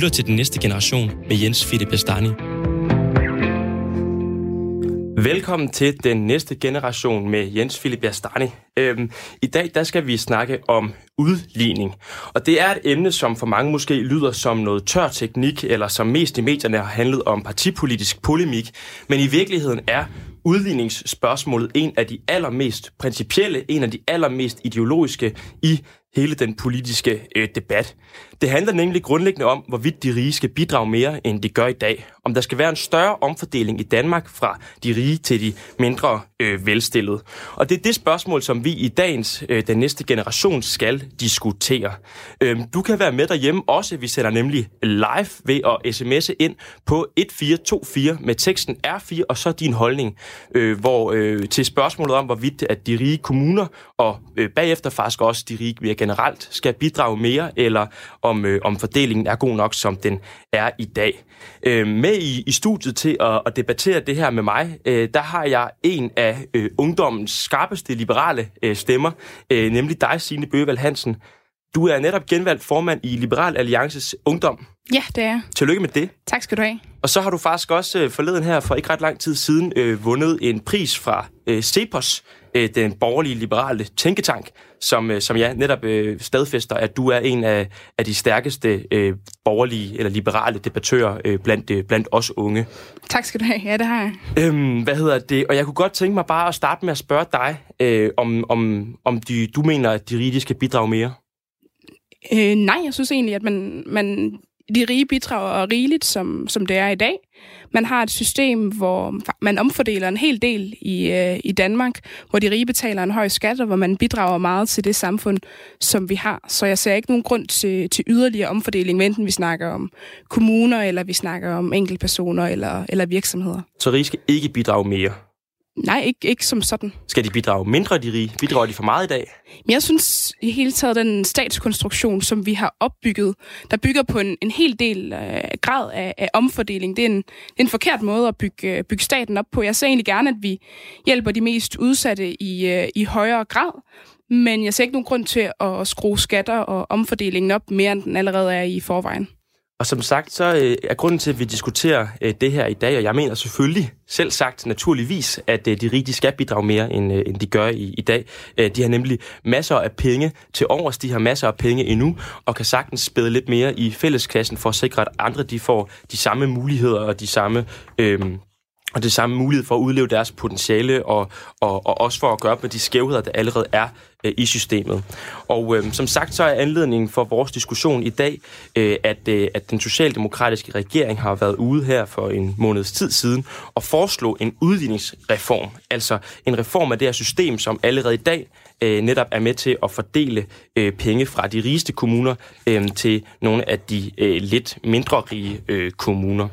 lytter til Den Næste Generation med Jens Philip Bastani. Velkommen til Den Næste Generation med Jens Philip Bastani. Øhm, I dag der skal vi snakke om udligning. Og det er et emne, som for mange måske lyder som noget tør teknik, eller som mest i medierne har handlet om partipolitisk polemik. Men i virkeligheden er udligningsspørgsmålet en af de allermest principielle, en af de allermest ideologiske i hele den politiske øh, debat. Det handler nemlig grundlæggende om, hvorvidt de rige skal bidrage mere, end de gør i dag. Om der skal være en større omfordeling i Danmark fra de rige til de mindre øh, velstillede. Og det er det spørgsmål, som vi i dagens øh, Den Næste Generation skal diskutere. Øh, du kan være med derhjemme også. Vi sender nemlig live ved at sms'e ind på 1424 med teksten R4 og så din holdning øh, hvor, øh, til spørgsmålet om, hvorvidt at de rige kommuner og øh, bagefter faktisk også de rige generelt skal bidrage mere, eller om, øh, om fordelingen er god nok, som den er i dag. Øh, med i, i studiet til at, at debattere det her med mig, øh, der har jeg en af øh, ungdommens skarpeste liberale øh, stemmer, øh, nemlig dig, Signe Bøgeval Hansen. Du er netop genvalgt formand i Liberal Alliances Ungdom. Ja, det er Tillykke med det. Tak skal du have. Og så har du faktisk også øh, forleden her for ikke ret lang tid siden øh, vundet en pris fra øh, CEPOS, øh, den borgerlige liberale tænketank, som, øh, som ja, netop øh, stadfæster, at du er en af, af de stærkeste øh, borgerlige eller liberale debattører øh, blandt, øh, blandt os unge. Tak skal du have. Ja, det har jeg. Øhm, hvad hedder det? Og jeg kunne godt tænke mig bare at starte med at spørge dig, øh, om, om, om de, du mener, at de rige skal bidrage mere? Øh, nej, jeg synes egentlig, at man, man de rige bidrager rigeligt, som, som det er i dag. Man har et system, hvor man omfordeler en hel del i, øh, i Danmark, hvor de rige betaler en høj skat, og hvor man bidrager meget til det samfund, som vi har. Så jeg ser ikke nogen grund til, til yderligere omfordeling, enten vi snakker om kommuner, eller vi snakker om enkeltpersoner eller, eller virksomheder. Så rige skal ikke bidrage mere? Nej, ikke, ikke som sådan. Skal de bidrage mindre, de rige? Bidrager de for meget i dag? Men jeg synes i hele taget, den statskonstruktion, som vi har opbygget, der bygger på en, en hel del øh, grad af, af omfordeling, det er, en, det er en forkert måde at bygge, øh, bygge staten op på. Jeg ser egentlig gerne, at vi hjælper de mest udsatte i, øh, i højere grad, men jeg ser ikke nogen grund til at skrue skatter og omfordelingen op mere, end den allerede er i forvejen. Og som sagt, så øh, er grunden til, at vi diskuterer øh, det her i dag, og jeg mener selvfølgelig, selv sagt naturligvis, at øh, de rige de skal bidrage mere, end, øh, end de gør i, i dag. Øh, de har nemlig masser af penge til overs, de har masser af penge endnu, og kan sagtens spæde lidt mere i fælleskassen for at sikre, at andre de får de samme muligheder og de samme... Øh, og det samme mulighed for at udleve deres potentiale, og, og, og også for at gøre op med de skævheder, der allerede er øh, i systemet. Og øh, som sagt, så er anledningen for vores diskussion i dag, øh, at, øh, at den socialdemokratiske regering har været ude her for en måneds tid siden og foreslå en udligningsreform. Altså en reform af det her system, som allerede i dag øh, netop er med til at fordele øh, penge fra de rigeste kommuner øh, til nogle af de øh, lidt mindre rige øh, kommuner.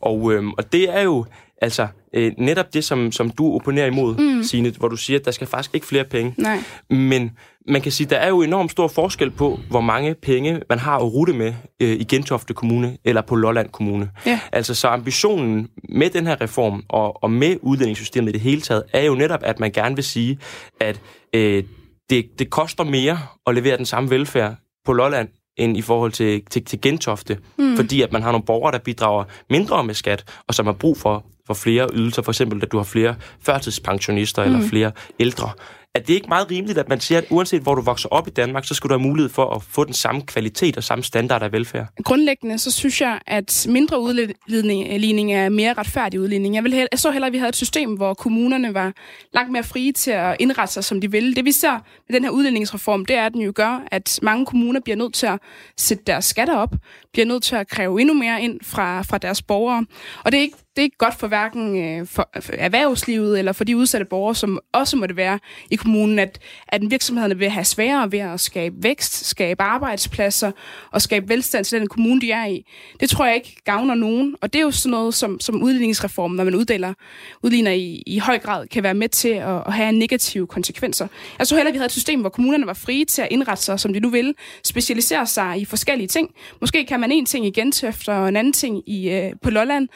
Og, øh, og det er jo Altså, øh, netop det, som, som du opponerer imod, mm. Signe, hvor du siger, at der skal faktisk ikke flere penge. Nej. Men man kan sige, at der er jo enormt stor forskel på, hvor mange penge man har at rute med øh, i Gentofte Kommune eller på Lolland Kommune. Ja. Altså, så ambitionen med den her reform og, og med uddelingssystemet i det hele taget, er jo netop, at man gerne vil sige, at øh, det, det koster mere at levere den samme velfærd på Lolland, end i forhold til, til, til Gentofte. Mm. Fordi at man har nogle borgere, der bidrager mindre med skat, og som har brug for for flere ydelser, for eksempel at du har flere førtidspensionister mm. eller flere ældre. Er det ikke meget rimeligt, at man siger, at uanset hvor du vokser op i Danmark, så skal du have mulighed for at få den samme kvalitet og samme standard af velfærd? Grundlæggende så synes jeg, at mindre udligning er mere retfærdig udligning. Jeg, vil jeg så hellere, at vi havde et system, hvor kommunerne var langt mere frie til at indrette sig, som de vil. Det vi ser med den her udligningsreform, det er, at den jo gør, at mange kommuner bliver nødt til at sætte deres skatter op, bliver nødt til at kræve endnu mere ind fra, fra deres borgere. Og det er ikke det er ikke godt for hverken øh, for, for erhvervslivet eller for de udsatte borgere, som også må det være i kommunen, at, at virksomhederne vil have sværere ved at skabe vækst, skabe arbejdspladser og skabe velstand til den kommune, de er i. Det tror jeg ikke gavner nogen, og det er jo sådan noget, som, som udligningsreformen, når man uddeler, udligner i, i høj grad, kan være med til at, at have negative konsekvenser. Jeg så heller, at vi havde et system, hvor kommunerne var frie til at indrette sig, som de nu vil, specialisere sig i forskellige ting. Måske kan man en ting i Gentofte og en anden ting i, øh, på Lolland.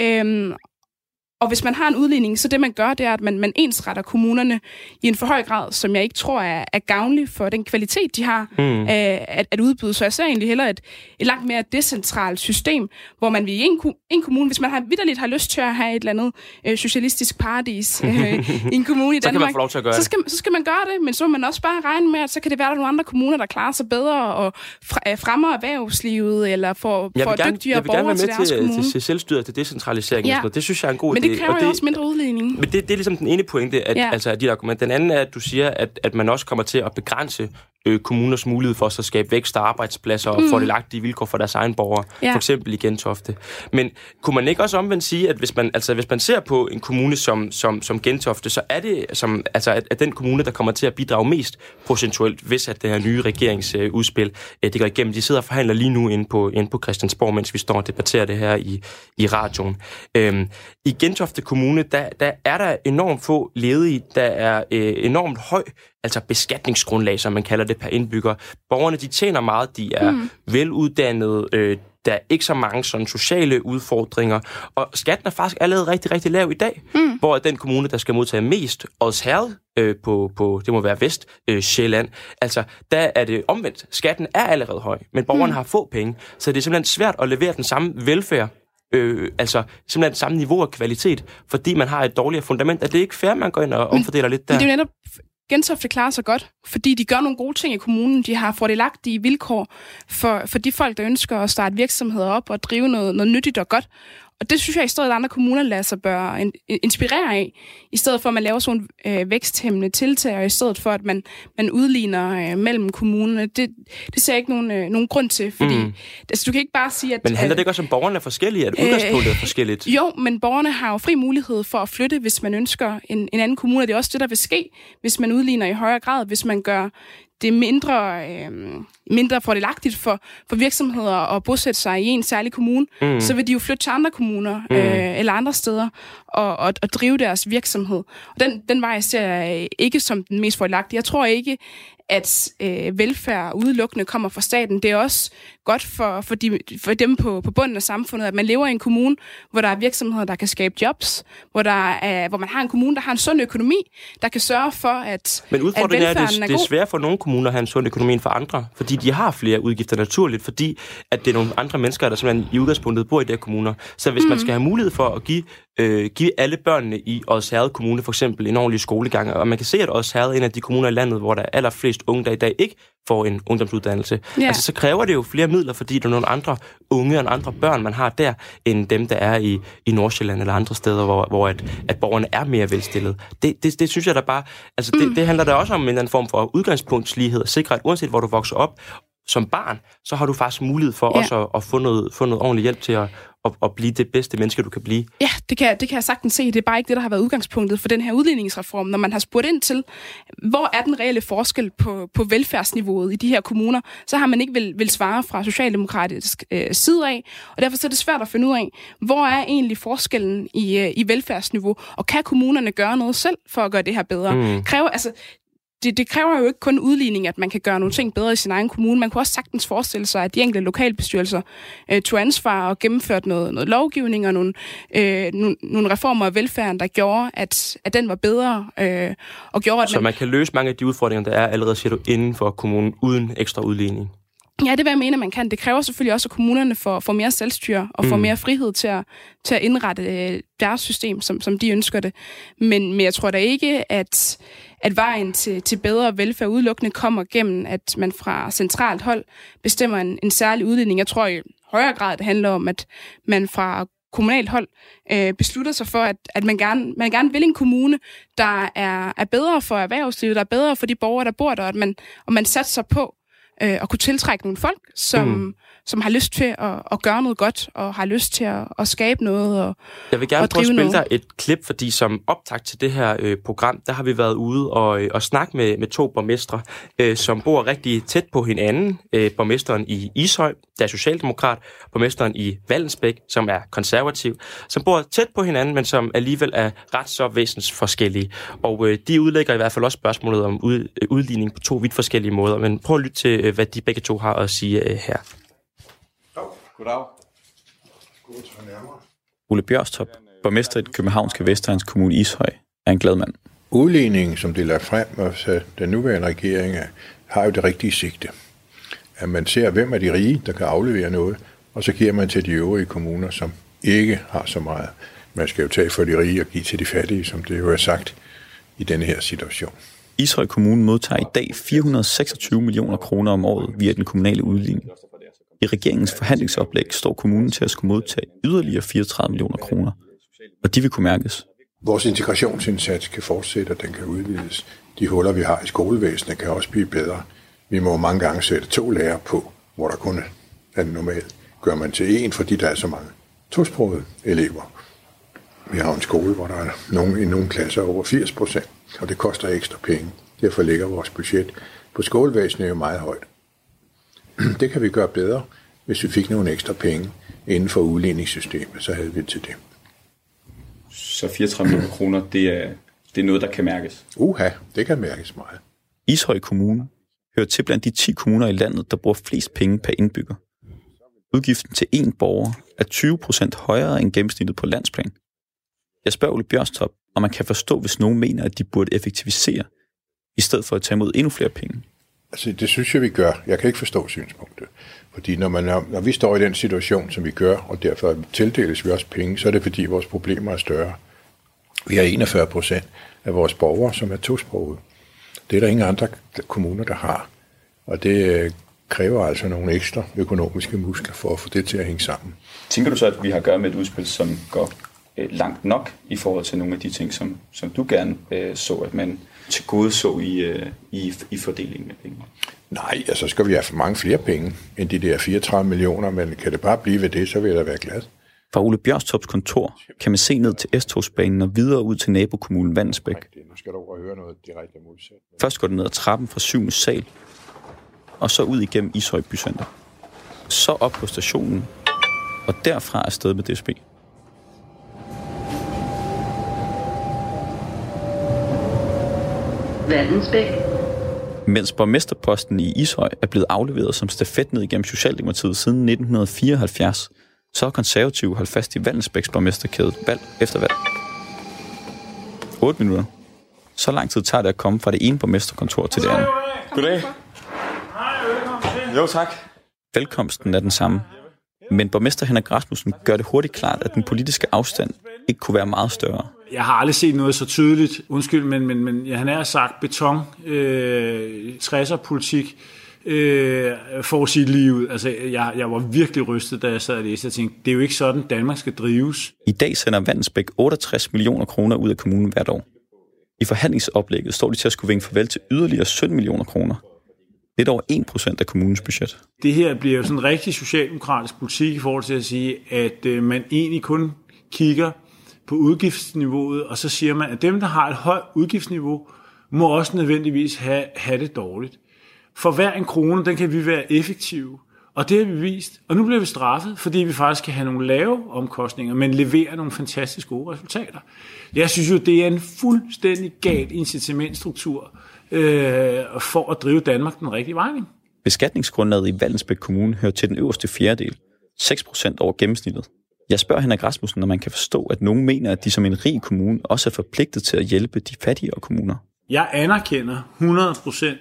Øh, Øhm, og hvis man har en udligning, så det man gør, det er, at man, man ensretter kommunerne i en for høj grad, som jeg ikke tror er, er gavnlig for den kvalitet, de har mm. øh, at, at udbyde. Så jeg ser egentlig hellere et, et langt mere decentralt system, hvor man i en, en kommune, hvis man har vidderligt har lyst til at have et eller andet øh, socialistisk paradis øh, i en kommune i Danmark, så, kan man få lov til at gøre så, skal, så skal man gøre det, men så må man også bare regne med, at så kan det være, at der er nogle andre kommuner, der klarer sig bedre og øh, fremmer erhvervslivet, eller får, får dygtigere borgere til deres til, kommune. til selvstyret, til decentralisering. Ja. Det synes jeg er en god men det kræver og det, også mindre udledning. Men det, det er ligesom den ene pointe, at, ja. altså, dit argument. Den anden er, at du siger, at, at man også kommer til at begrænse øh, kommuners mulighed for at skabe vækst og arbejdspladser og mm. fordelagtige vilkår for deres egen borgere, ja. for eksempel i Gentofte. Men kunne man ikke også omvendt sige, at hvis man, altså, hvis man ser på en kommune som, som, som Gentofte, så er det som, altså, at, at den kommune, der kommer til at bidrage mest procentuelt, hvis at det her nye regeringsudspil øh, det går igennem. De sidder og forhandler lige nu inde på, inde på Christiansborg, mens vi står og debatterer det her i, i radioen. Øhm, I Gentofte Kommune, der, der er der enormt få ledige, der er øh, enormt høj altså beskatningsgrundlag, som man kalder det per indbygger. Borgerne, de tjener meget, de er mm. veluddannede, øh, der er ikke så mange sådan sociale udfordringer, og skatten er faktisk allerede rigtig, rigtig lav i dag, mm. hvor den kommune, der skal modtage mest, Odsherred, øh, på, på, det må være Vest, øh, Sjælland, altså, der er det omvendt. Skatten er allerede høj, men borgerne mm. har få penge, så det er simpelthen svært at levere den samme velfærd øh, altså simpelthen samme niveau af kvalitet, fordi man har et dårligere fundament. Er det ikke fair, man går ind og omfordeler lidt der? Men det er jo netop Gentofte klarer sig godt, fordi de gør nogle gode ting i kommunen. De har fordelagtige vilkår for, for de folk, der ønsker at starte virksomheder op og drive noget, noget nyttigt og godt. Og det synes jeg i stedet, at andre kommuner lader sig bør inspirere af, i stedet for at man laver sådan øh, væksthæmmende tiltag, og i stedet for at man, man udligner øh, mellem kommunerne. Det, det ser jeg ikke nogen, øh, nogen grund til, fordi mm. altså, du kan ikke bare sige, at... Men handler det ikke også om, borgerne er forskellige, at udgangspunktet er forskelligt? Jo, men borgerne har jo fri mulighed for at flytte, hvis man ønsker en, en anden kommune. Det er også det, der vil ske, hvis man udligner i højere grad, hvis man gør det er mindre, øh, mindre fordelagtigt for, for virksomheder at bosætte sig i en særlig kommune, mm. så vil de jo flytte til andre kommuner mm. øh, eller andre steder og, og, og drive deres virksomhed. Og den, den vej ser jeg ikke som den mest fordelagtige. Jeg tror ikke, at øh, velfærd udelukkende kommer fra staten. Det er også godt for, for, de, for dem på, på bunden af samfundet, at man lever i en kommune, hvor der er virksomheder, der kan skabe jobs, hvor, der er, hvor man har en kommune, der har en sund økonomi, der kan sørge for, at Men udfordringen at er, at det, er, det er svært for nogle kommuner at have en sund økonomi end for andre, fordi de har flere udgifter naturligt, fordi at det er nogle andre mennesker, der simpelthen i udgangspunktet bor i de her kommuner. Så hvis mm. man skal have mulighed for at give øh, give alle børnene i Odsherred Kommune for eksempel en ordentlig skolegang. Og man kan se, at Odsherred er en af de kommuner i landet, hvor der er allerflest unge, der i dag ikke får en ungdomsuddannelse. Ja. Altså, så kræver det jo flere midler, fordi der er nogle andre unge og andre børn, man har der, end dem, der er i, i Nordsjælland eller andre steder, hvor, hvor at, at borgerne er mere velstillet. Det, det, det synes jeg da bare... Altså, det, mm. det handler da også om en eller anden form for udgangspunktslighed, at sikre, at uanset hvor du vokser op, som barn, så har du faktisk mulighed for ja. også at, at få, noget, få noget ordentlig hjælp til at, at, at blive det bedste menneske, du kan blive. Ja, det kan, det kan jeg sagtens se. Det er bare ikke det, der har været udgangspunktet for den her udligningsreform. Når man har spurgt ind til, hvor er den reelle forskel på, på velfærdsniveauet i de her kommuner, så har man ikke vil, vil svare fra socialdemokratisk øh, side af. Og derfor er det svært at finde ud af, hvor er egentlig forskellen i, øh, i velfærdsniveau, og kan kommunerne gøre noget selv for at gøre det her bedre? Mm. Kræver, altså, det, det kræver jo ikke kun udligning, at man kan gøre nogle ting bedre i sin egen kommune. Man kunne også sagtens forestille sig, at de enkelte lokalbestyrelser øh, tog ansvar og gennemførte noget, noget lovgivning og nogle, øh, nogle, nogle reformer af velfærden, der gjorde, at, at den var bedre. Øh, og gjorde, at Så man... man kan løse mange af de udfordringer, der er allerede, siger du, inden for kommunen, uden ekstra udligning? Ja, det vil jeg mene, man kan. Det kræver selvfølgelig også, at kommunerne får, får mere selvstyre og får mm. mere frihed til at, til at indrette øh, deres system, som, som de ønsker det. Men, men jeg tror da ikke, at, at vejen til, til bedre velfærd udelukkende kommer gennem, at man fra centralt hold bestemmer en, en særlig udledning. Jeg tror i højere grad, det handler om, at man fra kommunalt hold øh, beslutter sig for, at, at man, gerne, man gerne vil en kommune, der er, er bedre for erhvervslivet, der er bedre for de borgere, der bor der, og at man, og man satser på øh, at kunne tiltrække nogle folk, som, mm som har lyst til at, at gøre noget godt, og har lyst til at, at skabe noget og Jeg vil gerne prøve at spille noget. dig et klip, fordi som optakt til det her øh, program, der har vi været ude og, øh, og snakke med, med to borgmestre, øh, som bor rigtig tæt på hinanden. Øh, borgmesteren i Ishøj, der er socialdemokrat, borgmesteren i Vallensbæk, som er konservativ, som bor tæt på hinanden, men som alligevel er ret så væsensforskellige. Og øh, de udlægger i hvert fald også spørgsmålet om ud, øh, udligning på to vidt forskellige måder. Men prøv at lytte til, øh, hvad de begge to har at sige øh, her. Goddag. Ole Bjørstop, Borgmester i den københavnske Vestegns Kommune Ishøj er en glad mand. Udligningen, som det er frem, og så den nuværende regering har jo det rigtige sigte. At man ser, hvem er de rige, der kan aflevere noget, og så giver man til de øvrige kommuner, som ikke har så meget. Man skal jo tage for de rige og give til de fattige, som det jo er sagt i denne her situation. Ishøj Kommune modtager i dag 426 millioner kroner om året via den kommunale udligning. I regeringens forhandlingsoplæg står kommunen til at skulle modtage yderligere 34 millioner kroner, og de vil kunne mærkes. Vores integrationsindsats kan fortsætte, og den kan udvides. De huller, vi har i skolevæsenet, kan også blive bedre. Vi må mange gange sætte to lærere på, hvor der kun er normalt. Gør man til en, fordi der er så mange tosprogede elever. Vi har en skole, hvor der er nogen, i nogle klasser over 80 procent, og det koster ekstra penge. Derfor ligger vores budget på skolevæsenet jo meget højt. Det kan vi gøre bedre, hvis vi fik nogle ekstra penge inden for udligningssystemet, så havde vi til det. Så 34 millioner kroner, det er, det er noget, der kan mærkes? Uha, det kan mærkes meget. Ishøj Kommune hører til blandt de 10 kommuner i landet, der bruger flest penge per indbygger. Udgiften til én borger er 20 procent højere end gennemsnittet på landsplan. Jeg spørger Ole Bjørstop, om man kan forstå, hvis nogen mener, at de burde effektivisere, i stedet for at tage imod endnu flere penge. Altså, det synes jeg, vi gør. Jeg kan ikke forstå synspunktet. Fordi når, man, når vi står i den situation, som vi gør, og derfor tildeles vi også penge, så er det fordi, vores problemer er større. Vi har 41 procent af vores borgere, som er tosprogede. Det er der ingen andre kommuner, der har. Og det øh, kræver altså nogle ekstra økonomiske muskler for at få det til at hænge sammen. Tænker du så, at vi har at gøre med et udspil, som går øh, langt nok i forhold til nogle af de ting, som, som du gerne øh, så, at man til gode så i, øh, i, i fordelingen af penge? Nej, altså skal vi have for mange flere penge end de der 34 millioner, men kan det bare blive ved det, så vil jeg da være glad. Fra Ole Bjørstops kontor kan man se ned til S-togsbanen og videre ud til nabokommunen Vandsbæk. Nu skal du høre noget direkte modsat. Først går det ned ad trappen fra 7. sal, og så ud igennem Ishøj Bycenter. Så op på stationen, og derfra er sted med DSB. Vandensbæk. Mens borgmesterposten i Ishøj er blevet afleveret som stafet ned igennem Socialdemokratiet siden 1974, så har konservative holdt fast i Vandensbæks borgmesterkæde valg efter valg. 8 minutter. Så lang tid tager det at komme fra det ene borgmesterkontor til det andet. Goddag. Jo, tak. Velkomsten er den samme. Men borgmester Henrik Rasmussen gør det hurtigt klart, at den politiske afstand ikke kunne være meget større. Jeg har aldrig set noget så tydeligt, undskyld, men, men, men ja, han er sagt beton, øh, 60'er politik, øh, for sit liv. Altså, jeg, jeg var virkelig rystet, da jeg sad og læste. Jeg tænkte, det er jo ikke sådan, Danmark skal drives. I dag sender Vandsbæk 68 millioner kroner ud af kommunen hvert år. I forhandlingsoplægget står de til at skulle vinke farvel til yderligere 17 millioner kroner. Lidt over 1 procent af kommunens budget. Det her bliver jo sådan en rigtig socialdemokratisk politik i forhold til at sige, at øh, man egentlig kun kigger på udgiftsniveauet, og så siger man, at dem, der har et højt udgiftsniveau, må også nødvendigvis have, have det dårligt. For hver en krone, den kan vi være effektive. Og det har vi vist. Og nu bliver vi straffet, fordi vi faktisk kan have nogle lave omkostninger, men levere nogle fantastisk gode resultater. Jeg synes jo, det er en fuldstændig gal incitamentstruktur øh, for at drive Danmark den rigtige vej. Beskatningsgrundlaget i Valdensbæk Kommune hører til den øverste fjerdedel. 6% over gennemsnittet. Jeg spørger Henrik Rasmussen, når man kan forstå, at nogen mener, at de som en rig kommune også er forpligtet til at hjælpe de fattigere kommuner. Jeg anerkender 100 procent,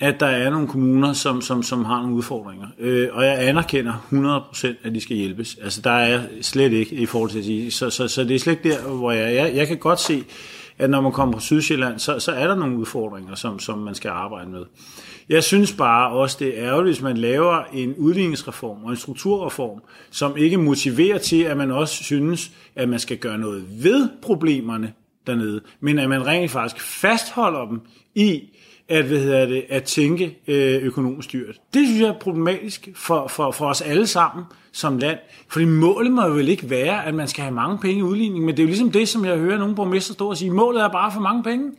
at der er nogle kommuner, som, som, som har nogle udfordringer. Øh, og jeg anerkender 100%, at de skal hjælpes. Altså, der er slet ikke i forhold til at sige. Så, så, så det er slet ikke der, hvor jeg, jeg, jeg kan godt se, at når man kommer på Sydsjælland, så, så er der nogle udfordringer, som, som man skal arbejde med. Jeg synes bare også, det er ærgerligt, hvis man laver en udligningsreform og en strukturreform, som ikke motiverer til, at man også synes, at man skal gøre noget ved problemerne dernede, men at man rent faktisk fastholder dem i, at, hvad hedder det, at tænke øh, økonomisk dyrt. Det synes jeg er problematisk for, for, for os alle sammen som land. Fordi målet må vel ikke være, at man skal have mange penge i udligning, men det er jo ligesom det, som jeg hører nogle borgmester stå og sige, målet er bare for mange penge,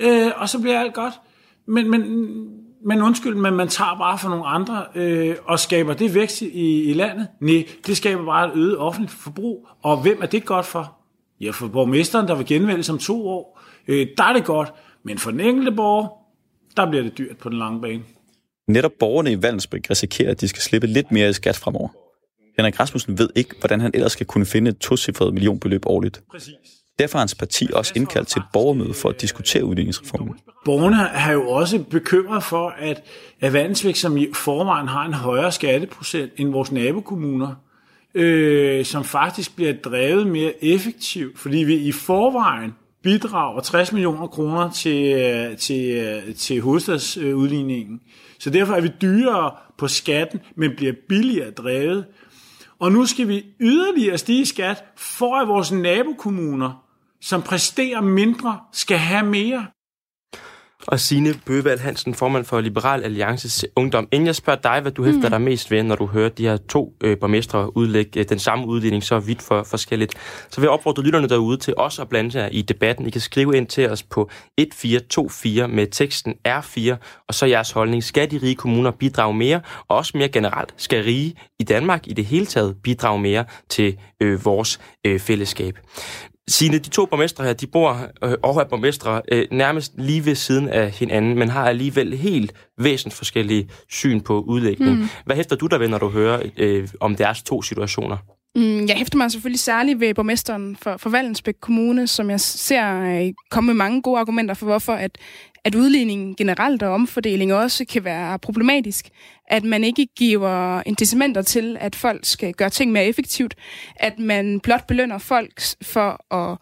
øh, og så bliver alt godt. Men, men, men undskyld, men man tager bare for nogle andre øh, og skaber det vækst i, i landet. Nej, det skaber bare et øget offentligt forbrug. Og hvem er det godt for? Ja, for borgmesteren, der vil genvælges om to år, øh, der er det godt. Men for den enkelte borger, der bliver det dyrt på den lange bane. Netop borgerne i Valensbæk risikerer, at de skal slippe lidt mere i skat fremover. Henrik Rasmussen ved ikke, hvordan han ellers skal kunne finde et tocifret millionbeløb årligt. Præcis. Derfor har hans parti også indkaldt til et borgermøde for at diskutere udligningsreformen. Borgerne har jo også bekymret for, at, at som i forvejen har en højere skatteprocent end vores nabokommuner, øh, som faktisk bliver drevet mere effektivt, fordi vi i forvejen bidrager 60 millioner kroner til, øh, til, øh, til hovedstadsudligningen. Så derfor er vi dyrere på skatten, men bliver billigere drevet. Og nu skal vi yderligere stige skat, for at vores nabokommuner, som præsterer mindre, skal have mere og Signe Bøvald Hansen, formand for Liberal Alliances Ungdom. Inden jeg spørger dig, hvad du hæfter mm. dig mest ved, når du hører de her to øh, borgmestre udlægge øh, den samme udligning så vidt for forskelligt, så vil jeg opfordre lytterne derude til også at blande sig i debatten. I kan skrive ind til os på 1424 med teksten R4, og så jeres holdning. Skal de rige kommuner bidrage mere, og også mere generelt, skal rige i Danmark i det hele taget bidrage mere til øh, vores øh, fællesskab? Signe, de to borgmestre her, de bor øh, og er borgmestre øh, nærmest lige ved siden af hinanden, men har alligevel helt væsentligt forskellige syn på udlægning. Mm. Hvad hæfter du der ved, når du hører øh, om deres to situationer? Mm, jeg hæfter mig selvfølgelig særligt ved borgmesteren for, for Vallensbæk Kommune, som jeg ser øh, komme med mange gode argumenter for, hvorfor at, at udligning generelt og omfordeling også kan være problematisk. At man ikke giver incitamenter til, at folk skal gøre ting mere effektivt. At man blot belønner folk for at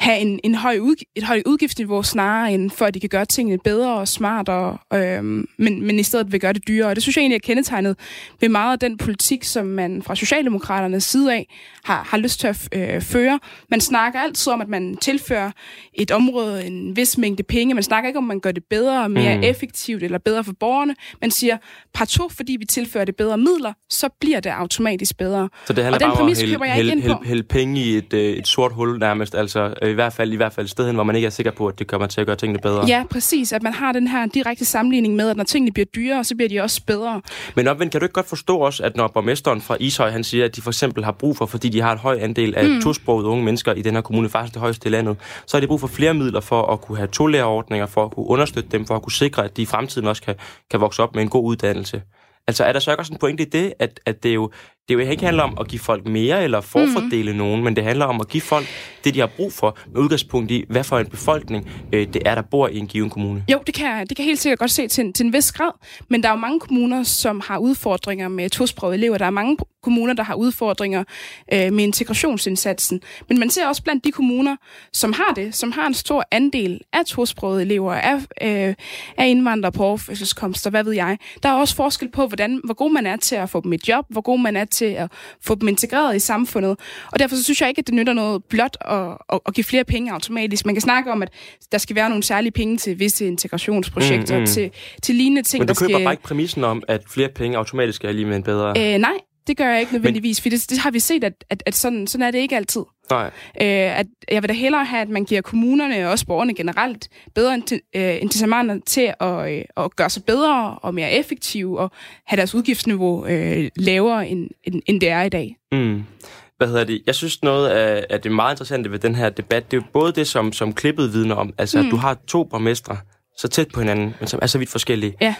have en, en høj ud, et højt udgiftsniveau snarere end for, at de kan gøre tingene bedre og smartere, øhm, men, men i stedet vil gøre det dyrere. Og det synes jeg egentlig er kendetegnet ved meget af den politik, som man fra Socialdemokraternes side af har, har lyst til at øh, føre. Man snakker altid om, at man tilfører et område en vis mængde penge. Man snakker ikke om, man gør det bedre og mere mm. effektivt eller bedre for borgerne. Man siger, partout, fordi vi tilfører det bedre midler, så bliver det automatisk bedre. Så det handler og den bare om at hælde, hælde, hælde, hælde penge i et, øh, et sort hul nærmest, altså i hvert fald i hvert fald et sted hen, hvor man ikke er sikker på, at det kommer til at gøre tingene bedre. Ja, præcis. At man har den her direkte sammenligning med, at når tingene bliver dyrere, så bliver de også bedre. Men omvendt, kan du ikke godt forstå også, at når borgmesteren fra Ishøj, han siger, at de for eksempel har brug for, fordi de har en høj andel af mm. tosprogede unge mennesker i den her kommune, faktisk det højeste i landet, så har de brug for flere midler for at kunne have tolærerordninger, for at kunne understøtte dem, for at kunne sikre, at de i fremtiden også kan, kan vokse op med en god uddannelse. Altså er der så ikke også en pointe i det, at, at det jo det jo ikke handler om at give folk mere eller forfordele mm. nogen, men det handler om at give folk det, de har brug for, med udgangspunkt i, hvad for en befolkning øh, det er, der bor i en given kommune. Jo, det kan, det kan helt sikkert godt se til en, til en vis grad, men der er jo mange kommuner, som har udfordringer med tosprogede elever. Der er mange kommuner, der har udfordringer øh, med integrationsindsatsen. Men man ser også blandt de kommuner, som har det, som har en stor andel af tosprogede elever, af, øh, af indvandrere på overførselskomster, hvad ved jeg. Der er også forskel på, hvordan, hvor god man er til at få dem et job, hvor god man er til at få dem integreret i samfundet. Og derfor så synes jeg ikke, at det nytter noget blot at, at, at give flere penge automatisk. Man kan snakke om, at der skal være nogle særlige penge til visse integrationsprojekter, mm, mm. Til, til lignende ting. Men du køber skal... bare ikke præmissen om, at flere penge automatisk er lige med en bedre... Øh, nej, det gør jeg ikke nødvendigvis, for det, det har vi set, at, at, at sådan, sådan er det ikke altid. Nej. Øh, at jeg vil da hellere have, at man giver kommunerne og også borgerne generelt bedre øh, incitamenter til at, øh, at gøre sig bedre og mere effektive og have deres udgiftsniveau øh, lavere, end, end, end det er i dag. Mm. Hvad hedder det? Jeg synes noget af, af det meget interessante ved den her debat, det er jo både det, som, som klippet vidner om, altså mm. at du har to borgmestre så tæt på hinanden, men som er så vidt forskellige. Ja.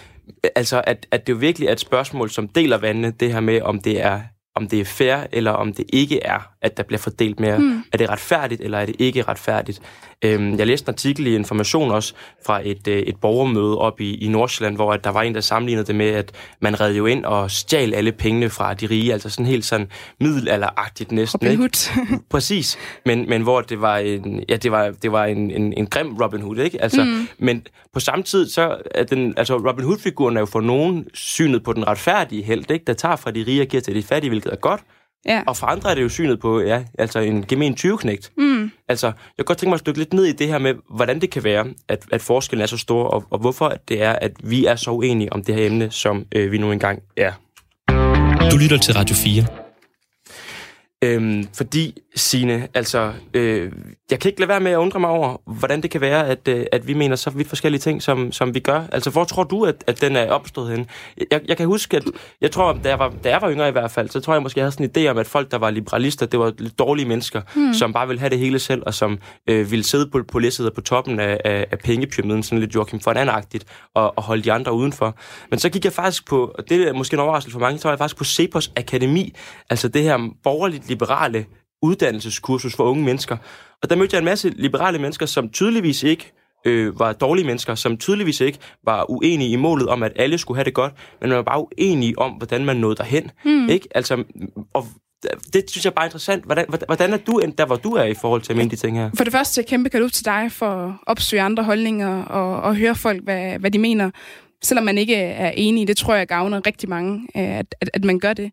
Altså, at, at det jo virkelig er et spørgsmål, som deler vandene, det her med, om det er om det er fair, eller om det ikke er, at der bliver fordelt mere. Mm. Er det retfærdigt, eller er det ikke retfærdigt? Øhm, jeg læste en artikel i Information også fra et, øh, et borgermøde op i, i Nordsjælland, hvor at der var en, der sammenlignede det med, at man redde jo ind og stjal alle pengene fra de rige, altså sådan helt sådan middelalderagtigt næsten. Robin Hood. Præcis, men, men hvor det var en, ja, det var, det var en, en, en grim Robin Hood, ikke? Altså, mm. Men på samme tid, så er den, altså Robin Hood-figuren er jo for nogen synet på den retfærdige held, ikke? der tager fra de rige og giver til de fattige, hvilket er godt. Ja. Og for andre er det jo synet på, ja, altså en gemen 20-knægt. Mm. Altså, jeg kan godt tænke mig at stykke lidt ned i det her med, hvordan det kan være, at, at forskellen er så stor, og, og hvorfor det er, at vi er så uenige om det her emne, som øh, vi nu engang er. Du lytter til Radio 4. Øhm, fordi, Sine, altså, øh, jeg kan ikke lade være med at undre mig over, hvordan det kan være, at, øh, at vi mener så vidt forskellige ting, som, som vi gør. Altså, hvor tror du, at, at den er opstået hen? Jeg, jeg kan huske, at jeg tror, da jeg, var, da jeg var yngre i hvert fald, så tror jeg måske, jeg havde sådan en idé om, at folk, der var liberalister, det var lidt dårlige mennesker, hmm. som bare ville have det hele selv, og som øh, ville sidde på, på læsset på toppen af, af, af pengepyramiden, sådan lidt Joachim von Anagtigt, og, og holde de andre udenfor. Men så gik jeg faktisk på, og det er måske en overraskelse for mange, så var jeg faktisk på Cepos Akademi, altså det her borgerligt liberale uddannelseskursus for unge mennesker. Og der mødte jeg en masse liberale mennesker, som tydeligvis ikke øh, var dårlige mennesker, som tydeligvis ikke var uenige i målet om, at alle skulle have det godt, men man var bare uenige om, hvordan man nåede derhen. Mm. Ikke? Altså, og det synes jeg bare er interessant. Hvordan, hvordan er du endt der, hvor du er i forhold til de ting her? For det første, kæmpe kan du til dig for at opsøge andre holdninger og, og høre folk, hvad, hvad de mener selvom man ikke er enig. Det tror jeg gavner rigtig mange, øh, at, at, at man gør det.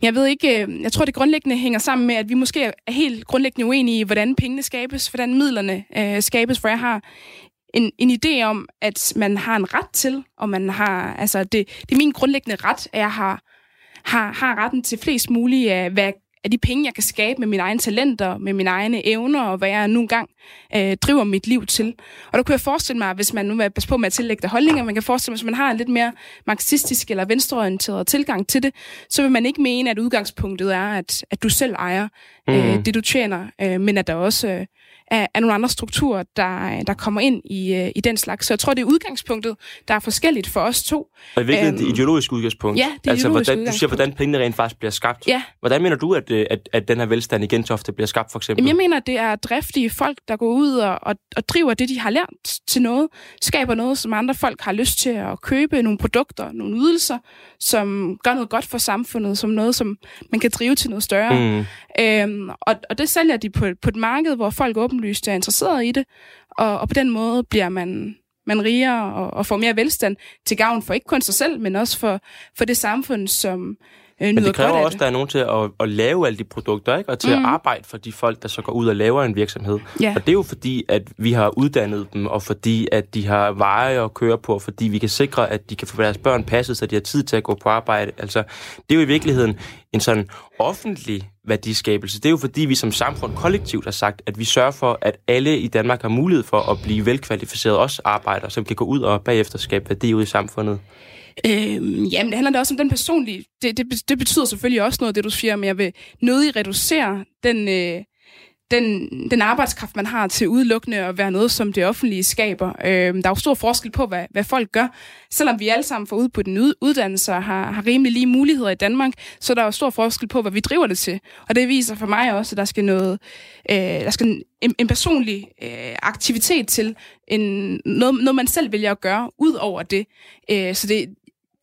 Men jeg ved ikke, øh, jeg tror det grundlæggende hænger sammen med, at vi måske er helt grundlæggende uenige i, hvordan pengene skabes, hvordan midlerne øh, skabes, for jeg har en, en idé om, at man har en ret til, og man har, altså det, det er min grundlæggende ret, at jeg har, har, har retten til flest mulige af, hvad af de penge, jeg kan skabe med mine egne talenter, med mine egne evner, og hvad jeg nu engang øh, driver mit liv til. Og der kunne jeg forestille mig, hvis man nu vil passe på med at tillægge det holdninger, man kan forestille mig, hvis man har en lidt mere marxistisk eller venstreorienteret tilgang til det, så vil man ikke mene, at udgangspunktet er, at, at du selv ejer øh, mm. det, du tjener, øh, men at der også øh, er, er nogle andre strukturer, der, der kommer ind i, øh, i den slags. Så jeg tror, det er udgangspunktet, der er forskelligt for os to. Og i virkeligheden det ideologiske udgangspunkt. Ja, det altså, hvordan, udgangspunkt. Du siger, hvordan pengene rent faktisk bliver skabt. Ja. Hvordan mener du, at, øh, at, at den her velstand i Gentofte bliver skabt, for eksempel? Jamen, jeg mener, det er driftige folk, der går ud og, og, og driver det, de har lært til noget, skaber noget, som andre folk har lyst til at købe, nogle produkter, nogle ydelser, som gør noget godt for samfundet, som noget, som man kan drive til noget større. Mm. Øhm, og, og det sælger de på, på et marked, hvor folk åbenlyst er interesseret i det, og, og på den måde bliver man, man rigere og, og får mere velstand til gavn for ikke kun sig selv, men også for, for det samfund, som øh, Men det kræver også, at der er nogen til at, at lave alle de produkter, ikke? og til mm. at arbejde for de folk, der så går ud og laver en virksomhed. Ja. Og det er jo fordi, at vi har uddannet dem, og fordi, at de har veje at køre på, og fordi vi kan sikre, at de kan få deres børn passet, så de har tid til at gå på arbejde. Altså, det er jo i virkeligheden en sådan offentlig værdiskabelse. Det er jo fordi, vi som samfund kollektivt har sagt, at vi sørger for, at alle i Danmark har mulighed for at blive velkvalificeret også arbejdere, som kan gå ud og bagefter skabe værdi ud i samfundet. Øhm, jamen, det handler da også om den personlige... Det, det, det betyder selvfølgelig også noget, det du siger, men jeg vil nødig reducere den, øh, den, den arbejdskraft, man har til udelukkende at være noget, som det offentlige skaber. Øh, der er jo stor forskel på, hvad, hvad folk gør. Selvom vi alle sammen får ud på den uddannelse og har, har rimelig lige muligheder i Danmark, så er der jo stor forskel på, hvad vi driver det til. Og det viser for mig også, at der skal noget, øh, der skal en, en personlig øh, aktivitet til, en, noget, noget man selv vælger at gøre, ud over det. Øh, så det,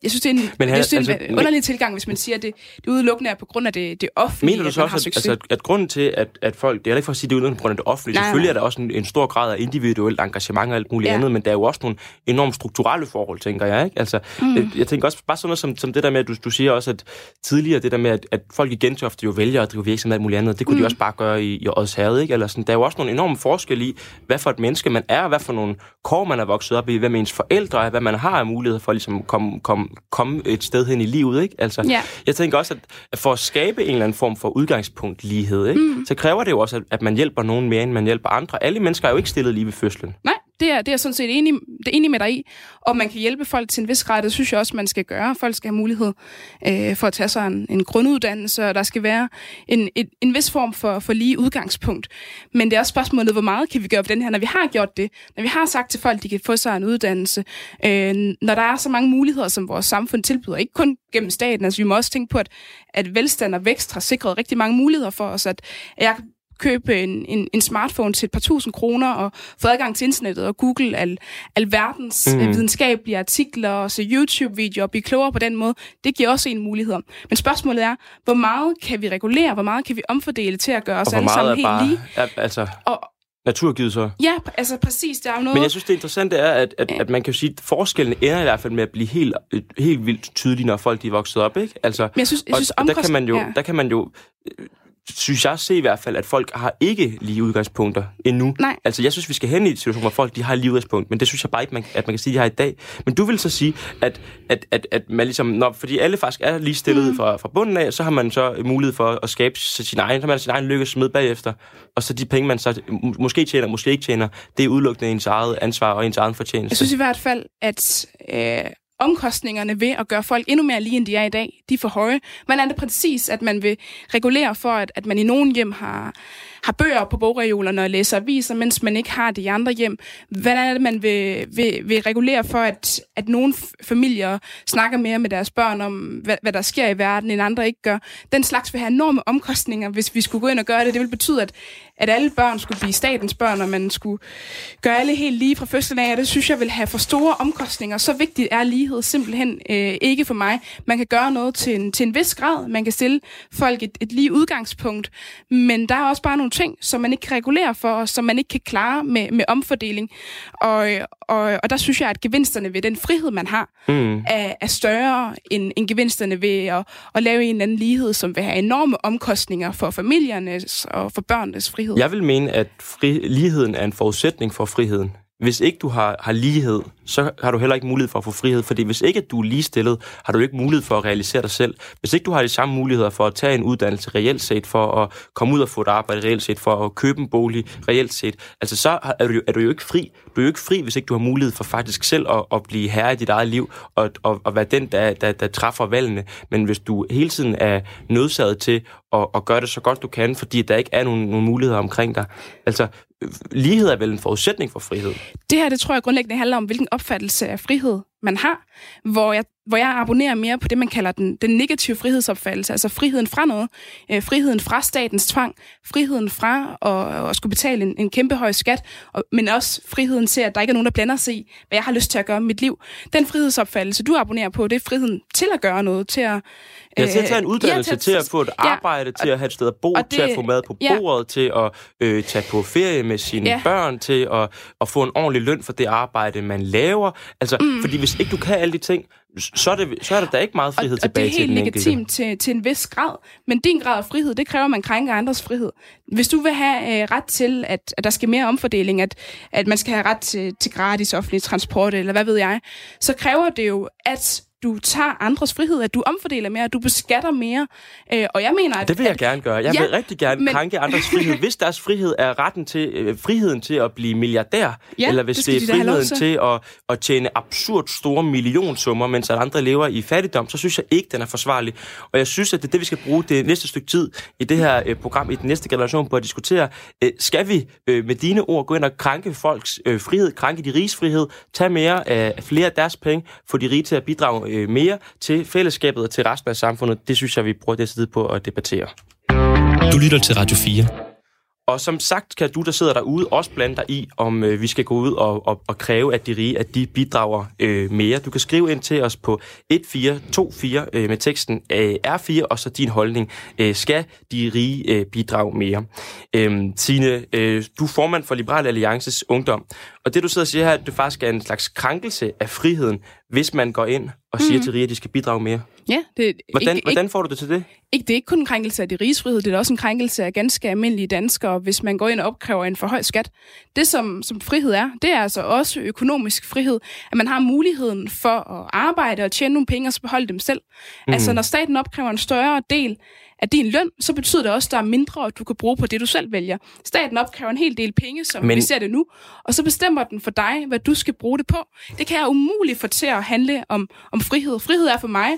jeg synes, det er en, men her, jeg synes, det er en altså, underlig tilgang, hvis man siger, at det, det udelukkende er på grund af det, det offentlige, Mener du så at også, at, altså, at grunden til, at, at folk... Det er ikke for at sige, at det er udelukkende på grund af det offentlige. Nej, Selvfølgelig nej. er der også en, en stor grad af individuelt engagement og alt muligt ja. andet, men der er jo også nogle enormt strukturelle forhold, tænker jeg. Ikke? Altså, mm. jeg, jeg tænker også bare sådan noget som, som det der med, at du, du siger også, at tidligere det der med, at, at folk i Gentofte jo vælger at drive virksomhed og alt muligt andet, det kunne mm. de også bare gøre i, i Odsherred, ikke? Eller sådan, der er jo også nogle enorme forskelle i, hvad for et menneske man er, hvad for nogle kår man er vokset op i, hvad med ens forældre er, hvad man har af mulighed for ligesom at komme, komme, komme et sted hen i livet, ikke? Altså, ja. jeg tænker også, at for at skabe en eller anden form for udgangspunkt lighed, ikke? Mm. så kræver det jo også, at man hjælper nogen mere, end man hjælper andre. Alle mennesker er jo ikke stillet lige ved fødslen. Nej, det er, det er sådan set enig, det er enig med dig i. Og man kan hjælpe folk til en vis grad, det synes jeg også, man skal gøre. Folk skal have mulighed øh, for at tage sig en, en grunduddannelse, og der skal være en, en, en vis form for, for lige udgangspunkt. Men det er også spørgsmålet, hvor meget kan vi gøre for den her, når vi har gjort det, når vi har sagt til folk, de kan få sig en uddannelse, øh, når der er så mange muligheder, som vores samfund tilbyder, ikke kun gennem staten. Altså vi må også tænke på, at, at velstand og vækst har sikret rigtig mange muligheder for os, at jeg købe en, en, en smartphone til et par tusind kroner og få adgang til internettet og google al, al verdens mm. videnskabelige artikler og se YouTube-videoer og blive klogere på den måde. Det giver også en mulighed. Men spørgsmålet er, hvor meget kan vi regulere, hvor meget kan vi omfordele til at gøre os alle sammen helt bare, lige? Er, altså, og, Naturgivet så. Ja, altså præcis. Der er jo noget... Men jeg synes, det interessante er, at, at, at man kan jo sige, at forskellen ender i hvert fald med at blive helt, helt vildt tydelig, når folk de er vokset op, ikke? Altså, Men jeg synes, jeg synes og, og der kan man jo, ja. der kan man jo synes jeg se i hvert fald, at folk har ikke lige udgangspunkter endnu. Nej. Altså, jeg synes, vi skal hen i en situation, hvor folk de har lige udgangspunkt, men det synes jeg bare ikke, man, at man kan sige, de har i dag. Men du vil så sige, at, at, at, at man ligesom, når, fordi alle faktisk er lige stillet mm. fra, fra bunden af, så har man så mulighed for at skabe sin egen, så man sin egen lykkes med bagefter, og så de penge, man så måske tjener, måske ikke tjener, det er udelukkende ens eget ansvar og ens egen fortjeneste. Jeg synes i hvert fald, at øh, omkostningerne ved at gøre folk endnu mere lige, end de er i dag, de er for høje. Hvordan er det præcis, at man vil regulere for, at, at man i nogen hjem har, har bøger på bogreolerne og læser aviser, mens man ikke har det i andre hjem? Hvordan er det, man vil, vil, vil regulere for, at, at nogle familier snakker mere med deres børn om, hvad, hvad der sker i verden, end andre ikke gør? Den slags vil have enorme omkostninger, hvis vi skulle gå ind og gøre det. Det vil betyde, at, at alle børn skulle blive statens børn, og man skulle gøre alle helt lige fra fødslen af, og det synes jeg vil have for store omkostninger. Så vigtigt er lighed simpelthen øh, ikke for mig. Man kan gøre noget til en, til en vis grad, man kan stille folk et, et lige udgangspunkt, men der er også bare nogle ting, som man ikke kan regulere for, og som man ikke kan klare med, med omfordeling. Og, og, og der synes jeg, at gevinsterne ved den frihed, man har, mm. er, er større end, end gevinsterne ved at, at lave en eller anden lighed, som vil have enorme omkostninger for familiernes og for børnenes frihed. Jeg vil mene, at fri, ligheden er en forudsætning for friheden. Hvis ikke du har, har lighed, så har du heller ikke mulighed for at få frihed, fordi hvis ikke du er ligestillet, har du ikke mulighed for at realisere dig selv. Hvis ikke du har de samme muligheder for at tage en uddannelse reelt set, for at komme ud og få et arbejde reelt set, for at købe en bolig reelt set, altså så er du, er du jo ikke fri. Du er jo ikke fri, hvis ikke du har mulighed for faktisk selv at, at blive herre i dit eget liv, og, og, og være den, der, der, der træffer valgene. Men hvis du hele tiden er nødsaget til at, at gøre det så godt du kan, fordi der ikke er nogen, nogen muligheder omkring dig. Altså, lighed er vel en forudsætning for frihed? Det her, det tror jeg grundlæggende handler om, hvilken opfattelse af frihed man har, hvor jeg, hvor jeg abonnerer mere på det, man kalder den, den negative frihedsopfattelse, altså friheden fra noget, øh, friheden fra statens tvang, friheden fra at, at skulle betale en, en kæmpe høj skat, og, men også friheden til, at der ikke er nogen, der blander sig i, hvad jeg har lyst til at gøre med mit liv. Den frihedsopfattelse, du abonnerer på, det er friheden til at gøre noget, til at... Ja, til at tage en uddannelse, ja, til, at, til at få et arbejde, ja, til at have et sted at bo, det, til at få mad på bordet, ja. til at øh, tage på ferie med sine ja. børn, til at, at få en ordentlig løn for det arbejde, man laver. Altså, mm. fordi hvis ikke du kan alle de ting, så er, det, så er der da ikke meget frihed og, tilbage til den Og det er helt legitimt til, til en vis grad, men din grad af frihed, det kræver, at man krænker andres frihed. Hvis du vil have øh, ret til, at, at der skal mere omfordeling, at, at man skal have ret til, til gratis offentlig transport, eller hvad ved jeg, så kræver det jo, at du tager andres frihed, at du omfordeler mere, at du beskatter mere. Øh, og jeg mener, at... Det vil jeg at, gerne gøre. Jeg ja, vil rigtig gerne men... krænke andres frihed. Hvis deres frihed er retten til øh, friheden til at blive milliardær, ja, eller hvis det, det er de friheden til at, at tjene absurd store millionsummer, mens andre lever i fattigdom, så synes jeg ikke, den er forsvarlig. Og jeg synes, at det er det, vi skal bruge det næste stykke tid i det her øh, program, i den næste generation, på at diskutere. Øh, skal vi øh, med dine ord gå ind og krænke folks øh, frihed, krænke de riges frihed, tage mere af øh, flere af deres penge, få de rige til at bidrage øh, mere til fællesskabet og til resten af samfundet. Det synes jeg, vi bruger det tid på at debattere. Du lytter til Radio 4. Og som sagt kan du, der sidder derude, også blande dig i, om øh, vi skal gå ud og, og, og kræve, at de rige at de bidrager øh, mere. Du kan skrive ind til os på 1424 øh, med teksten øh, R4, og så din holdning. Øh, skal de rige øh, bidrage mere? Øh, Tine, øh, du er formand for Liberal Alliances Ungdom, og det du sidder og siger her, at det faktisk er en slags krænkelse af friheden, hvis man går ind og siger mm. til rige, at de skal bidrage mere. Ja, det, hvordan, ikke, hvordan får du det til det? Ikke, det er ikke kun en krænkelse af de riges frihed, det er også en krænkelse af ganske almindelige danskere, hvis man går ind og opkræver en for høj skat. Det, som, som frihed er, det er altså også økonomisk frihed, at man har muligheden for at arbejde og tjene nogle penge og så beholde dem selv. Mm. Altså, når staten opkræver en større del af din løn, så betyder det også, at der er mindre, du kan bruge på det, du selv vælger. Staten opkræver en hel del penge, som Men... vi ser det nu, og så bestemmer den for dig, hvad du skal bruge det på. Det kan jeg umuligt få til at handle om, om frihed. Frihed er for mig,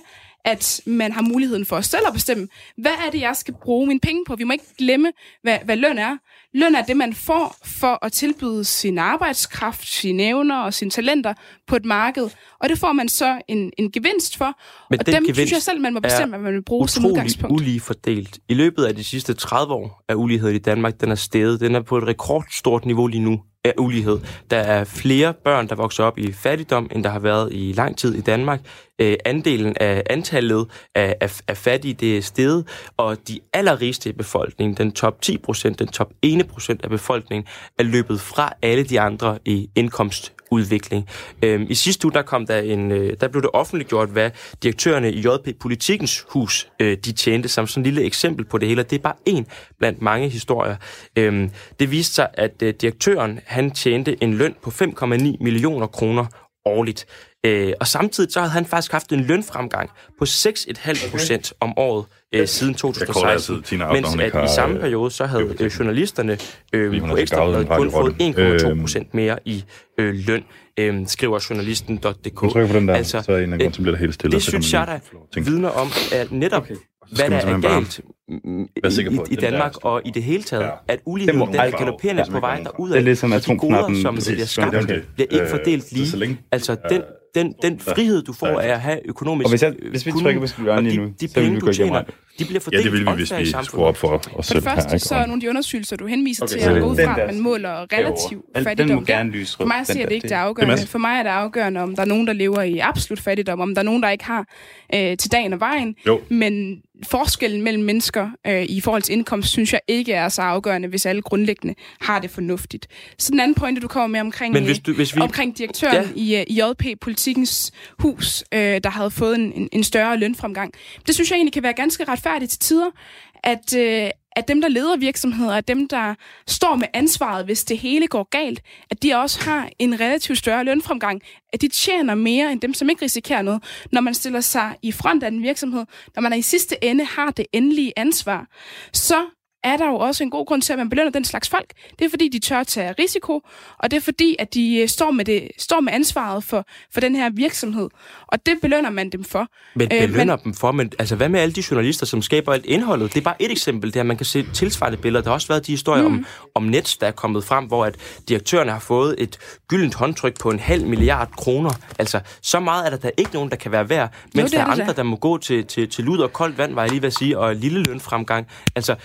at man har muligheden for selv at bestemme, hvad er det, jeg skal bruge mine penge på. Vi må ikke glemme, hvad, hvad løn er. Løn er det, man får for at tilbyde sin arbejdskraft, sine evner og sine talenter på et marked. Og det får man så en, en gevinst for. Men og dem synes jeg selv, man må bestemme, hvad man vil bruge som udgangspunkt. ulige fordelt. I løbet af de sidste 30 år er uligheden i Danmark, den er steget. Den er på et rekordstort niveau lige nu af ulighed. Der er flere børn, der vokser op i fattigdom, end der har været i lang tid i Danmark. Øh, andelen af antallet af, af, af fattige, det er steget, og de allerrigeste i befolkningen, den top 10 procent, den top 1 ene procent af befolkningen er løbet fra alle de andre i indkomstudvikling. Øhm, I sidste uge der kom der en, øh, der blev det offentliggjort, hvad direktørerne i JP Politikens hus øh, de tjente som sådan et lille eksempel på det hele. Det er bare en blandt mange historier. Øhm, det viste sig, at øh, direktøren han tjente en løn på 5,9 millioner kroner årligt. Øh, og samtidig så havde han faktisk haft en lønfremgang på 6,5 procent om året øh, siden 2016. Tina mens Arp, når hun at i samme øh, periode, så havde øh, journalisterne øh, på har ekstra gavet en kun fået radioradio. 1,2 Øhm. procent mere i øh, løn, øh, skriver journalisten.dk. Altså, så en anden grund, så bliver det helt stille. Det og synes jeg da vidner om, at netop okay. hvad der er galt i, i der Danmark og i det hele taget, Ja. at uligheden den er galopperende på vej derud Det er ligesom de atomknappen. goder, som bliver skabt, er bliver ikke Øh, fordelt lige. Altså, den, den, den frihed, du får af at have økonomisk Og hvis jeg- hvis vi trykker på skyleren og lige de, nu, de så vil penge, vi du gå tjener, de bliver Ja, fordelt det vil vi, hvis vi skruer op for os For selv det første, så er nogle af de undersøgelser, du henviser Okay, til, så at gå ud fra, at man måler relativ fattigdom. Den må gerne lyse For mig siger det ikke det Det afgørende. For mig er det afgørende, om der er nogen, der lever i absolut fattigdom, om der er nogen, der ikke har øh, til dagen og vejen. Jo. Men forskellen mellem mennesker øh, i forhold til indkomst, synes jeg ikke er så afgørende, hvis alle grundlæggende har det fornuftigt. Så den anden pointe, du kommer med omkring, Men hvis du- hvis vi- omkring direktøren Ja. i, øh, i JP Politikens hus, øh, der havde fået en, en, en større lønfremgang, det synes jeg egentlig kan være ganske retfærdigt til tider, at, øh, at dem, der leder virksomheder, at dem, der står med ansvaret, hvis det hele går galt, at de også har en relativt større lønfremgang, at de tjener mere end dem, som ikke risikerer noget, når man stiller sig i front af en virksomhed, når man i sidste ende har det endelige ansvar, så er der jo også en god grund til, at man belønner den slags folk. Det er fordi, de tør tage risiko, og det er fordi, at de øh, står med, det, står med ansvaret for, for den her virksomhed. Og det belønner man dem for. Men Øh, belønner dem for, men altså hvad med alle de journalister, som skaber alt indholdet? Det er bare et eksempel der, man kan se tilsvarende billeder. Der har også været de historier mm. om, om Nets, der er kommet frem, hvor at direktørerne har fået et gyldent håndtryk på en halv milliard kroner. Altså, så meget er der da ikke nogen, der kan være værd, mens det der er er andre, da. der må gå til, til, til lud og koldt vand, var jeg lige ved at sige, og lille lønfremgang. Altså,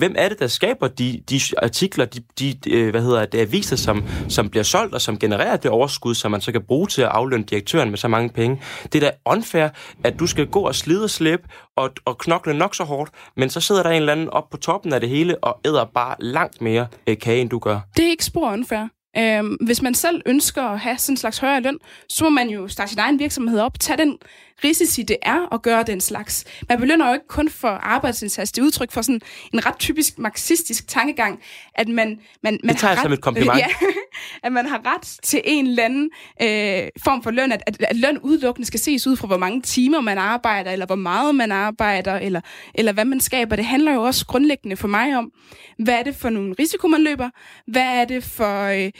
hvem er det, der skaber de, de artikler, de, de øh, hvad hedder det, aviser, som, som bliver solgt, og som genererer det overskud, som man så kan bruge til at aflønne direktøren med så mange penge? Det er da unfair, at du skal gå og slide og slæbe og, og knokle nok så hårdt, men så sidder der en eller anden op på toppen af det hele og æder bare langt mere øh, kage, end du gør. Det er ikke spor unfair. Øhm, hvis man selv ønsker at have sådan en slags højere løn, så må man jo starte sin egen virksomhed op, tage den risici, det er at gøre den slags. Man belønner jo ikke kun for arbejdsindsats. Det er udtryk for sådan en ret typisk marxistisk tankegang, at man, man, man Det har som ret, et kompliment. Ja, at man har ret til en eller anden øh, form for løn, at, at, at løn udelukkende skal ses ud fra, hvor mange timer man arbejder, eller hvor meget man arbejder, eller, eller hvad man skaber. Det handler jo også grundlæggende for mig om, hvad er det for nogle risiko, man løber? Hvad er det for, øh,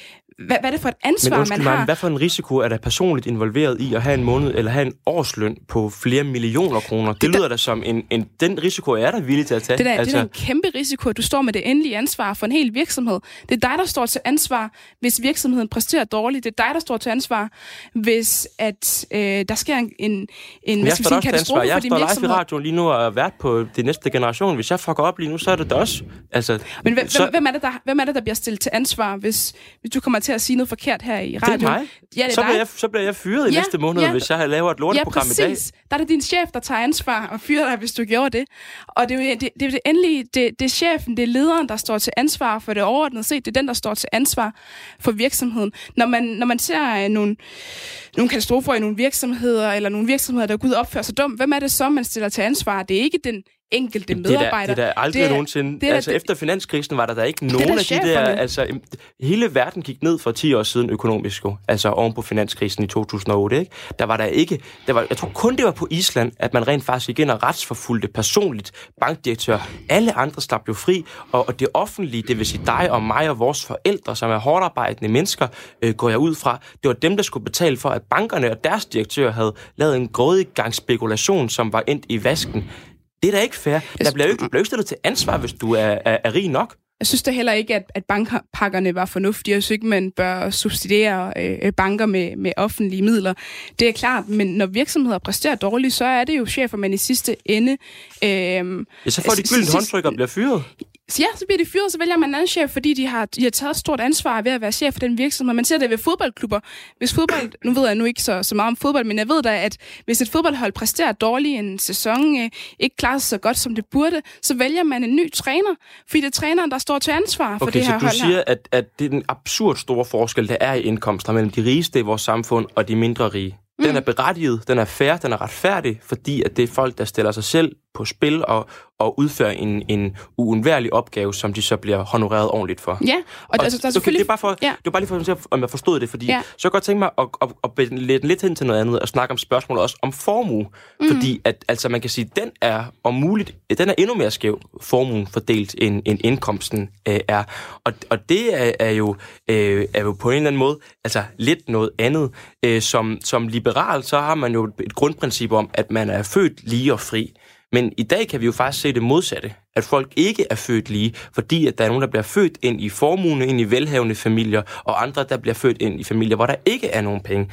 hvad, hvad er det for et ansvar, Men undskyld man har? hvad for en risiko er der personligt involveret i at have en måned eller have en årsløn på flere millioner kroner? Det, det lyder da som en, en... Den risiko er der villig til at tage. Det, der, altså... det er altså, en kæmpe risiko, at du står med det endelige ansvar for en hel virksomhed. Det er dig, der står til ansvar, hvis virksomheden præsterer dårligt. Det er dig, der står til ansvar, hvis at, øh, der sker en, en, en hvad jeg skal sige, også til ansvar. katastrofe for Jeg din står live i virksomhed. radioen lige nu og er vært på det næste generation. Hvis jeg fucker op lige nu, så er det da også... Altså, Men hvem, så... hvem, er det, der, hvem er det, der bliver stillet til ansvar, hvis, hvis du kommer til at sige noget forkert her i det radioen? er mig. Ja, det er så, dig. bliver jeg, så bliver jeg fyret i Ja, næste måned, ja. hvis jeg laver et Ja, lorteprogram i dag. præcis. Der er det din chef, der tager ansvar og fyrer dig, hvis du gjorde det. Og det er jo det, det, er det endelige, det, det er chefen, det er lederen, der står til ansvar for det overordnede set. Det er den, der står til ansvar for virksomheden. Når man, når man ser øh, nogle, nogle katastrofer i nogle virksomheder, eller nogle virksomheder, der går ud og opfører sig dumt, hvem er det så, man stiller til ansvar? Det er ikke den enkelte Det er, da, det er da aldrig Det er- nogensinde... det er altså, efter finanskrisen var der da ikke nogen af de der... Altså, hele verden gik ned for 10 år siden økonomisk, jo. Altså oven på finanskrisen i 2008, ikke? Der var der ikke... Der var, jeg tror kun, det var på Island, at man rent faktisk ind og retsforfulgte personligt bankdirektør. Alle andre slap jo fri, og, og det offentlige, det vil sige dig og mig og vores forældre, som er hårdt arbejdende mennesker, øh, går jeg ud fra, det var dem, der skulle betale for, at bankerne og deres direktør havde lavet en grådig gang spekulation, som var endt i vasken. Det er da ikke fair. Der bliver jo ikke, bliver ikke stillet til ansvar, hvis du er, er, er rig nok. Jeg synes da heller ikke, at, at bankpakkerne var fornuftige. Jeg synes ikke, man bør subsidiere øh, banker med, med offentlige midler. Det er klart, men når virksomheder præsterer dårligt, så er det jo chefer, man i sidste ende... Øh, Ja, så får de Altså, gyldent håndtryk og bliver fyret. Så ja, så bliver de fyret, så vælger man en anden chef, fordi de har, de har taget stort ansvar ved at være chef for den virksomhed. Man ser det ved fodboldklubber. Hvis fodbold, nu ved jeg nu ikke så, så meget om fodbold, men jeg ved da, at hvis et fodboldhold præsterer dårligt en sæson, øh, ikke klarer sig så godt, som det burde, så vælger man en ny træner, fordi det er træneren, der står til ansvar for okay, det her hold Okay, så du siger, at, at det er den absurd store forskel, der er i indkomster mellem de rigeste i vores samfund og de mindre rige. Den er berettiget, den er fair, den er retfærdig, fordi at det er folk, der stiller sig selv på spil og, og udføre en, en uundværlig opgave, som de så bliver honoreret ordentligt for. Ja, og, og altså, der er selvfølgelig... Okay, det, er bare for, ja. det er bare lige for at om jeg forstod det, fordi ja. så jeg godt tænke mig at, at, at, at lidt, lidt hen til noget andet og snakke om spørgsmålet også om formue. Mm. Fordi at, altså, man kan sige, den er om muligt, den er endnu mere skæv, formuen fordelt, end, end indkomsten øh, er. Og, og det er, er, jo, øh, er jo på en eller anden måde altså lidt noget andet. Øh, som, som liberal, så har man jo et grundprincip om, at man er født lige og fri. Men i dag kan vi jo faktisk se det modsatte, at folk ikke er født lige, fordi at der er nogen, der bliver født ind i formuen, ind i velhavende familier, og andre, der bliver født ind i familier, hvor der ikke er nogen penge.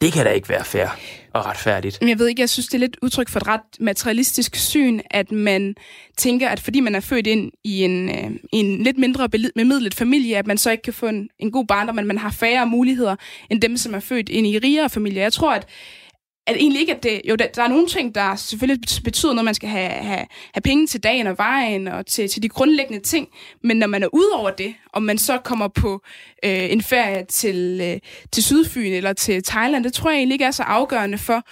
Det kan da ikke være fair og retfærdigt. Jeg ved ikke, jeg synes, det er lidt udtryk for et ret materialistisk syn, at man tænker, at fordi man er født ind i en, øh, en lidt mindre bemidlet familie, at man så ikke kan få en, en god barndom, men man har færre muligheder end dem, som er født ind i rigere familier. Jeg tror, at at egentlig ikke, at det, jo, der, der er nogle ting, der selvfølgelig betyder noget, man skal have, have, have penge til dagen og vejen og til, til de grundlæggende ting, men når man er ude over det, om man så kommer på øh, en ferie til, øh, til Sydfyn eller til Thailand, det tror jeg egentlig ikke er så afgørende for,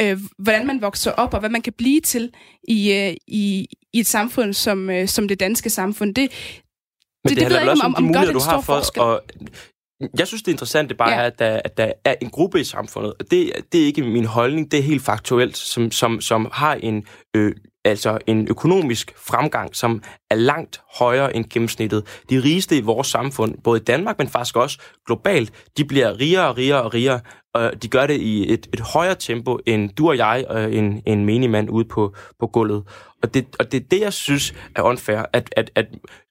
øh, hvordan man vokser op og hvad man kan blive til i, øh, i, i et samfund som, øh, som det danske samfund. Det, men det, det, det ved jeg ikke, om, om, gør det du har for forskel. at jeg synes, det interessante bare ja. er, at der, at der er en gruppe i samfundet, og det, det er ikke min holdning, det er helt faktuelt, som, som, som har en, øh, altså en økonomisk fremgang, som er langt højere end gennemsnittet. De rigeste i vores samfund, både i Danmark, men faktisk også globalt, de bliver rigere og rigere og rigere, og de gør det i et, et højere tempo, end du og jeg og en, en menigmand ude på, på gulvet. Og det, og det er det, jeg synes er unfair, at, at, at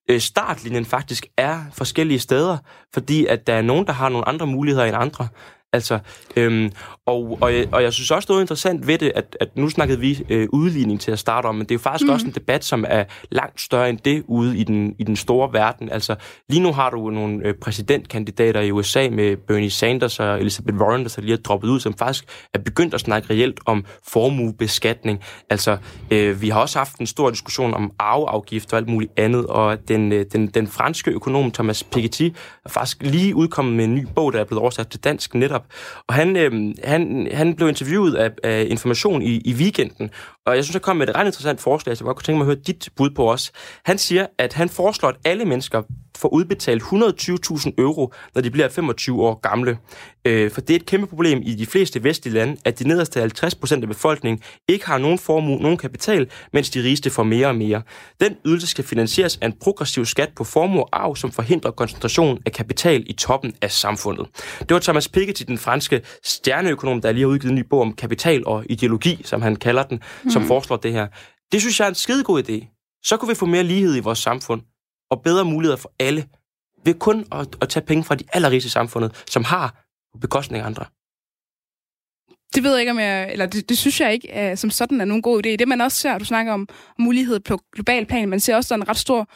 øh, startlinjen faktisk er forskellige steder, fordi at der er nogen, der har nogle andre muligheder end andre. Altså, øhm, og, og, jeg, og jeg synes også noget interessant ved det, at, at nu snakkede vi øh, udligning til at starte om, men det er jo faktisk mm. også en debat, som er langt større end det ude i den, i den store verden. Altså, lige nu har du nogle øh, præsidentkandidater i USA med Bernie Sanders og Elizabeth Warren, der så lige er droppet ud, som faktisk er begyndt at snakke reelt om formuebeskatning. Altså, øh, vi har også haft en stor diskussion om arveafgift og alt muligt andet, og den, øh, den, den franske økonom Thomas Piketty er faktisk lige udkommet med en ny bog, der er blevet oversat til dansk netop. Og han, øh, han, han blev interviewet af, af Information i, i weekenden, og jeg synes, han kom med et ret interessant forslag, så jeg godt kunne tænke mig at høre dit bud på os. Han siger, at han foreslår, at alle mennesker får udbetalt 120.000 euro, når de bliver 25 år gamle. Øh, for det er et kæmpe problem i de fleste vestlige lande, at de nederste 50 procent af befolkningen ikke har nogen formue, nogen kapital, mens de rigeste får mere og mere. Den ydelse skal finansieres af en progressiv skat på formue og arv, som forhindrer koncentration af kapital i toppen af samfundet. Det var Thomas Piketty, den franske stjerneøkonom, der lige har udgivet en ny bog om kapital og ideologi, som han kalder den, mm. som foreslår det her. Det synes jeg er en skidegod idé. Så kunne vi få mere lighed i vores samfund og bedre muligheder for alle ved kun at, at tage penge fra de allerrigeste samfundet, som har bekostning af andre. Det ved jeg ikke, om jeg... Eller det, det synes jeg ikke uh, som sådan er nogen god idé. Det man også ser, du snakker om mulighed på global plan, man ser også, der er en ret stor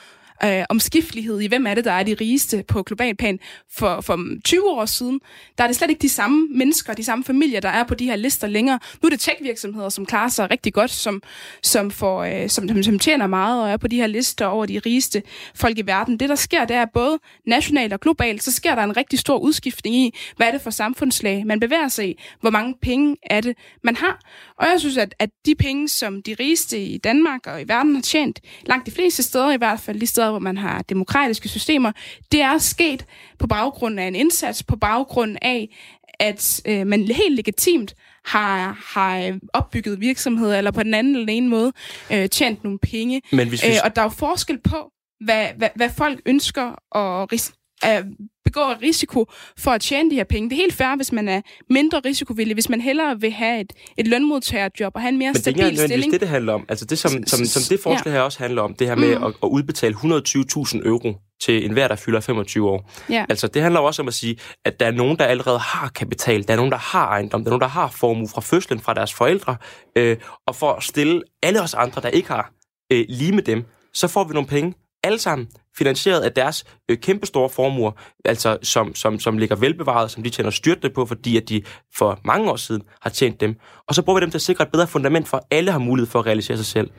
øh, omskiftelighed i, hvem er det, der er de rigeste på global plan. For, for 20 år siden, der er det slet ikke de samme mennesker, de samme familier, der er på de her lister længere. Nu er det tech-virksomheder, som klarer sig rigtig godt, som, som, får, øh, som, som tjener meget og er på de her lister over de rigeste folk i verden. Det, der sker, det er både nationalt og globalt, så sker der en rigtig stor udskiftning i, hvad er det for samfundslag, man bevæger sig i, hvor mange penge er det, man har. Og jeg synes, at, at de penge, som de rigeste i Danmark og i verden har tjent, langt de fleste steder i hvert fald, de steder, hvor man har demokratiske systemer, det er sket på baggrund af en indsats, på baggrund af, at øh, man helt legitimt har, har opbygget virksomheder, eller på den anden eller ene måde øh, tjent nogle penge. Men hvis vi... øh, og der er jo forskel på, hvad, hvad, hvad folk ønsker at, at begå risiko for at tjene de her penge. Det er helt fair, hvis man er mindre risikovillig, hvis man hellere vil have et, et lønmodtagerjob og have en mere Men stabil det er stilling. det, det handler om. Altså det, som, som, som det forslag ja. her også handler om, det her med mm. at, at udbetale 120.000 euro til enhver, der fylder 25 år. Ja. Altså, det handler også om at sige, at der er nogen, der allerede har kapital, der er nogen, der har ejendom, der er nogen, der har formue fra fødslen fra deres forældre, øh, og for at stille alle os andre, der ikke har, øh, lige med dem, så får vi nogle penge, alle sammen finansieret af deres øh, kæmpestore formuer, altså som, som, som ligger velbevaret, som de tjener styrtende på, fordi at de for mange år siden har tjent dem. Og så bruger vi dem til at sikre et bedre fundament for, at alle har mulighed for at realisere sig selv.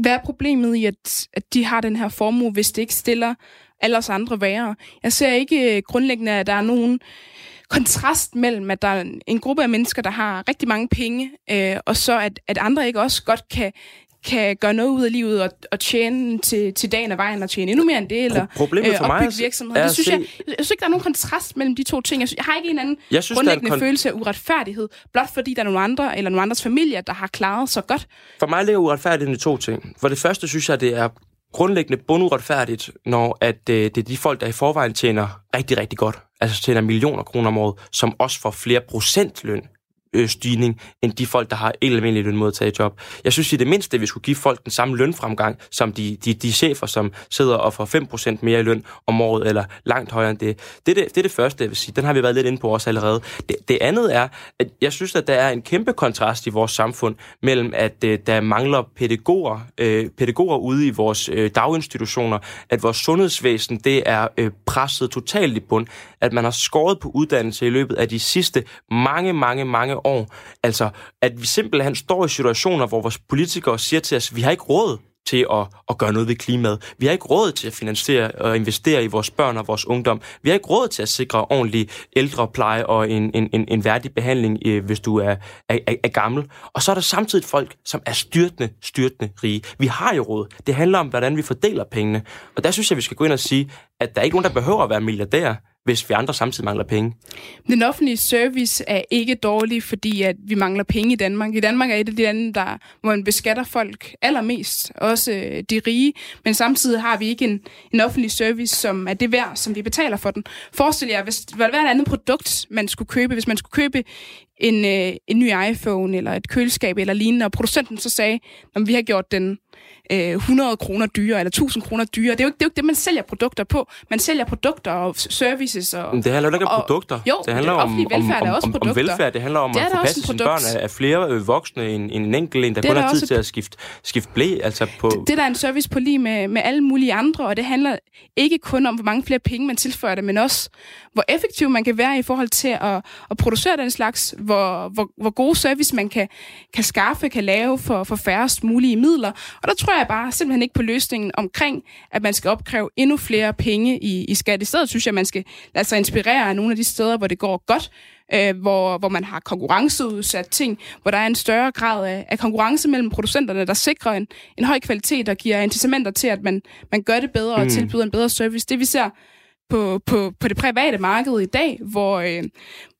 Hvad er problemet i, at, at de har den her formue, hvis det ikke stiller alle os andre værre? Jeg ser ikke øh, grundlæggende, at der er nogen kontrast mellem, at der er en gruppe af mennesker, der har rigtig mange penge, øh, og så at, at andre ikke også godt kan, kan gøre noget ud af livet og, og tjene til, til dagen og vejen og tjene endnu mere end det, eller Problemet for øh, mig virksomheder. Det synes jeg, jeg synes ikke, der er nogen kontrast mellem de to ting. Jeg, synes, jeg har ikke en anden jeg synes, grundlæggende kon- følelse af uretfærdighed, blot fordi der er nogle andre, eller nogle andres familier, der har klaret så godt. For mig ligger uretfærdigheden i to ting. For det første synes jeg, det er grundlæggende bunduretfærdigt, når at, øh, det er de folk, der i forvejen tjener rigtig, rigtig godt, altså tjener millioner kroner om året, som også får flere procentløn øh, stigning end de folk, der har et almindeligt lønmodtagerjob. Jeg synes i det mindste, vi skulle give folk den samme lønfremgang, som de, de, de chefer, som sidder og får 5% mere i løn om året, eller langt højere end det. Det er det, det, er det første, jeg vil sige. Den har vi været lidt inde på også allerede. Det, det andet er, at jeg synes, at der er en kæmpe kontrast i vores samfund mellem, at øh, der mangler pædagoger, øh, pædagoger ude i vores øh, daginstitutioner, at vores sundhedsvæsen det er øh, presset totalt i bund, at man har skåret på uddannelse i løbet af de sidste mange, mange, mange år. Altså, at vi simpelthen står i situationer, hvor vores politikere siger til os, vi har ikke råd til at, at gøre noget ved klimaet. Vi har ikke råd til at finansiere og investere i vores børn og vores ungdom. Vi har ikke råd til at sikre ordentlig ældrepleje og en, en, en, en værdig behandling, øh, hvis du er, er, er gammel. Og så er der samtidig folk, som er styrtende, styrtende rige. Vi har jo råd. Det handler om, hvordan vi fordeler pengene. Og der synes jeg, vi skal gå ind og sige, at der er ikke nogen, der behøver at være milliardær hvis vi andre samtidig mangler penge. Den offentlige service er ikke dårlig, fordi at vi mangler penge i Danmark. I Danmark er et af de lande, der, hvor man beskatter folk allermest, også øh, de rige, men samtidig har vi ikke en, en offentlig service, som er det værd, som vi betaler for den. Forestil jer, hvis det var et andet produkt, man skulle købe, hvis man skulle købe en, øh, en ny iPhone eller et køleskab eller lignende, og producenten så sagde, at vi har gjort den øh, 100 kroner dyrere eller 1000 kroner dyrere. Det er, jo ikke, det er jo ikke det, man sælger produkter på. Man sælger produkter og services. Og, Men det handler jo ikke om produkter. Jo, det handler det om, velfærd om, er også om, produkter. om velfærd. Det handler om det at få passet sine børn af, af flere øh, voksne end, end en enkelt en, der det kun har tid til at skifte, skifte blæ. Altså på... det, det der er en service på lige med, med alle mulige andre, og det handler ikke kun om, hvor mange flere penge man tilføjer det, men også, hvor effektiv man kan være i forhold til at, at producere den slags, hvor, hvor, hvor gode service man kan, kan skaffe, kan lave for, for færrest mulige midler. Og der tror jeg bare simpelthen ikke på løsningen omkring, at man skal opkræve endnu flere penge i, i skat. I stedet synes jeg, at man skal lade sig inspirere af nogle af de steder, hvor det går godt, øh, hvor, hvor man har konkurrenceudsat ting, hvor der er en større grad af, af konkurrence mellem producenterne, der sikrer en, en høj kvalitet og giver incitamenter til, at man, man gør det bedre og mm. tilbyder en bedre service. Det vi ser på, på, på det private marked i dag, hvor, øh,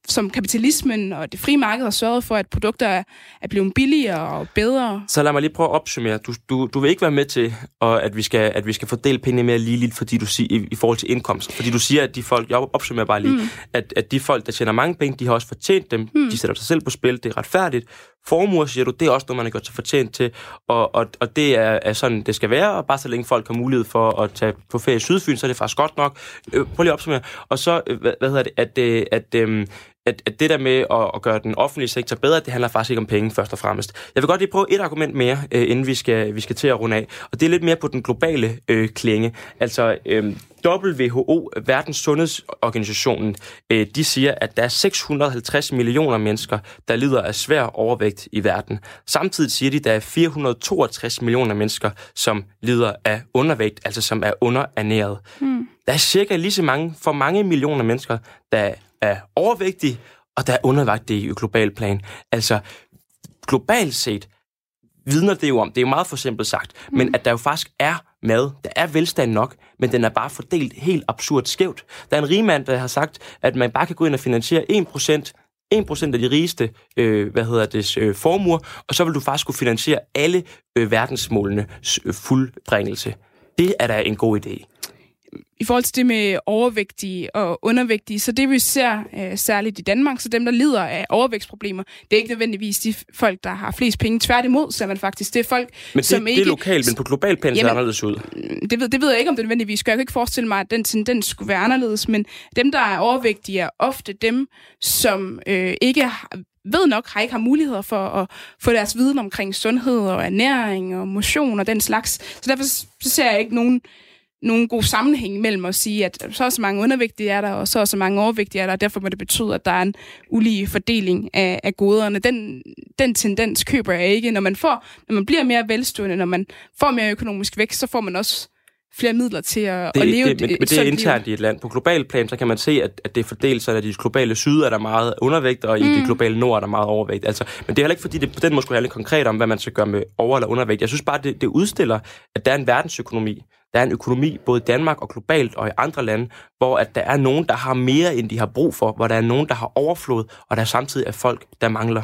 som kapitalismen og det frie marked har sørget for, at produkter er, blevet billigere og bedre. Så lad mig lige prøve at opsummere. Du, du, du vil ikke være med til, at vi skal, at vi skal fordele penge mere ligeligt, fordi du siger, i, i forhold til indkomst. Fordi du siger, at de folk, jeg opsummerer bare lige, mm. at, at de folk, der tjener mange penge, de har også fortjent dem. Mm. De sætter sig selv på spil, det er retfærdigt. Formuer, siger du, det er også noget, man har gjort sig fortjent til, og, og, og det er, er sådan, det skal være, og bare så længe folk har mulighed for at tage på ferie i Sydfyn, så er det faktisk godt nok. Øh, prøv lige at opsummere. Og så, øh, hvad, hvad hedder det, at, øh, at, at, at, at det der med at, at gøre den offentlige sektor bedre, det handler faktisk ikke om penge først og fremmest. Jeg vil godt lige prøve et argument mere, øh, inden vi skal, vi skal til at runde af, og det er lidt mere på den globale øh, klinge. Altså, øh, WHO, Verdens Sundhedsorganisationen, øh, de siger, at der er 650 millioner mennesker, der lider af svær overvægt i verden. Samtidig siger de, at der er 462 millioner mennesker, som lider af undervægt, altså som er underernæret. Hmm. Der er cirka lige så mange, for mange millioner mennesker, der er overvægtige, og der er undervægtige i global plan. Altså, globalt set vidner det jo om, det er jo meget for simpelt sagt, mm. men at der jo faktisk er mad, der er velstand nok, men den er bare fordelt helt absurd skævt. Der er en rigmand, der har sagt, at man bare kan gå ind og finansiere 1% 1% af de rigeste øh, hvad hedder det, øh, formuer, og så vil du faktisk kunne finansiere alle øh, verdensmålene øh, fuldbringelse. Det er da en god idé i forhold til det med overvægtige og undervægtige, så det vi ser øh, særligt i Danmark, så dem, der lider af overvægtsproblemer, det er ikke nødvendigvis de folk, der har flest penge. Tværtimod ser man faktisk, det er folk, men det, som ikke... det er lokalt, men på global plan ser det anderledes ud. Det ved, det ved jeg ikke, om det nødvendigvis gør. Jeg kan ikke forestille mig, at den tendens skulle være anderledes, men dem, der er overvægtige, er ofte dem, som øh, ikke har, ved nok, har ikke har muligheder for at få deres viden omkring sundhed og ernæring og motion og den slags. Så derfor så ser jeg ikke nogen nogen god sammenhæng mellem at sige, at så og så mange undervægtige er der, og så og så mange overvægtige er der, og derfor må det betyde, at der er en ulige fordeling af, af goderne. Den, den tendens køber jeg ikke. Når man, får, når man bliver mere velstående, når man får mere økonomisk vækst, så får man også flere midler til at, det, at leve det, men, men det er internt liv. i et land. På global plan, så kan man se, at, at det er fordelt så at i de globale syd er der meget undervægt, og i mm. de globale nord er der meget overvægt. Altså, men det er heller ikke, fordi det på den måde skulle handle konkret om, hvad man skal gøre med over- eller undervægt. Jeg synes bare, det, det udstiller, at der er en verdensøkonomi. Der er en økonomi, både i Danmark og globalt og i andre lande, hvor at der er nogen, der har mere, end de har brug for, hvor der er nogen, der har overflod, og der samtidig er folk, der mangler.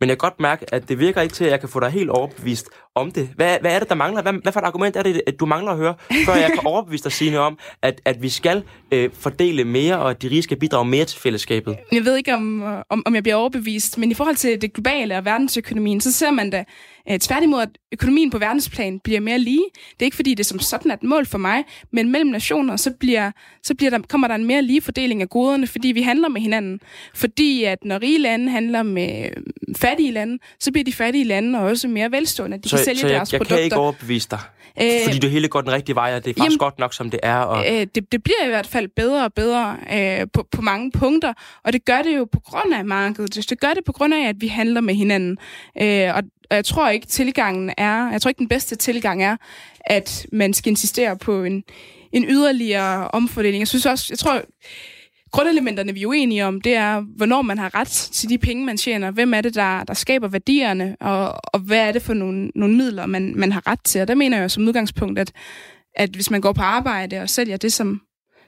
Men jeg kan godt mærke, at det virker ikke til, at jeg kan få dig helt overbevist om det. Hvad, hvad er det, der mangler? Hvad, hvad for et argument er det, at du mangler at høre, før jeg kan overbevise dig, Signe, om, at, at vi skal øh, fordele mere, og at de rige skal bidrage mere til fællesskabet? Jeg ved ikke, om, om, om jeg bliver overbevist, men i forhold til det globale og verdensøkonomien, så ser man da øh, tværtimod, at økonomien på verdensplan bliver mere lige. Det er ikke, fordi det som sådan er et mål for mig, men mellem nationer, så, bliver, så bliver der, kommer der en mere lige fordeling af goderne, fordi vi handler med hinanden. Fordi at når rige lande handler med fattige lande, så bliver de fattige lande også mere velstående. De så, sælge så jeg, deres jeg produkter. kan ikke overbevise dig? Øh, fordi det hele går den rigtige vej, og det er faktisk jamen, godt nok, som det er. Og... Øh, det, det bliver i hvert fald bedre og bedre øh, på, på mange punkter, og det gør det jo på grund af markedet. Det gør det på grund af, at vi handler med hinanden. Øh, og, og jeg tror ikke, tilgangen er, jeg tror ikke, den bedste tilgang er, at man skal insistere på en, en yderligere omfordeling. Jeg synes også, jeg tror, grundelementerne, vi er uenige om, det er, hvornår man har ret til de penge, man tjener. Hvem er det, der, der skaber værdierne, og, og hvad er det for nogle, nogle midler, man, man har ret til. Og der mener jeg som udgangspunkt, at, at hvis man går på arbejde og sælger det, som,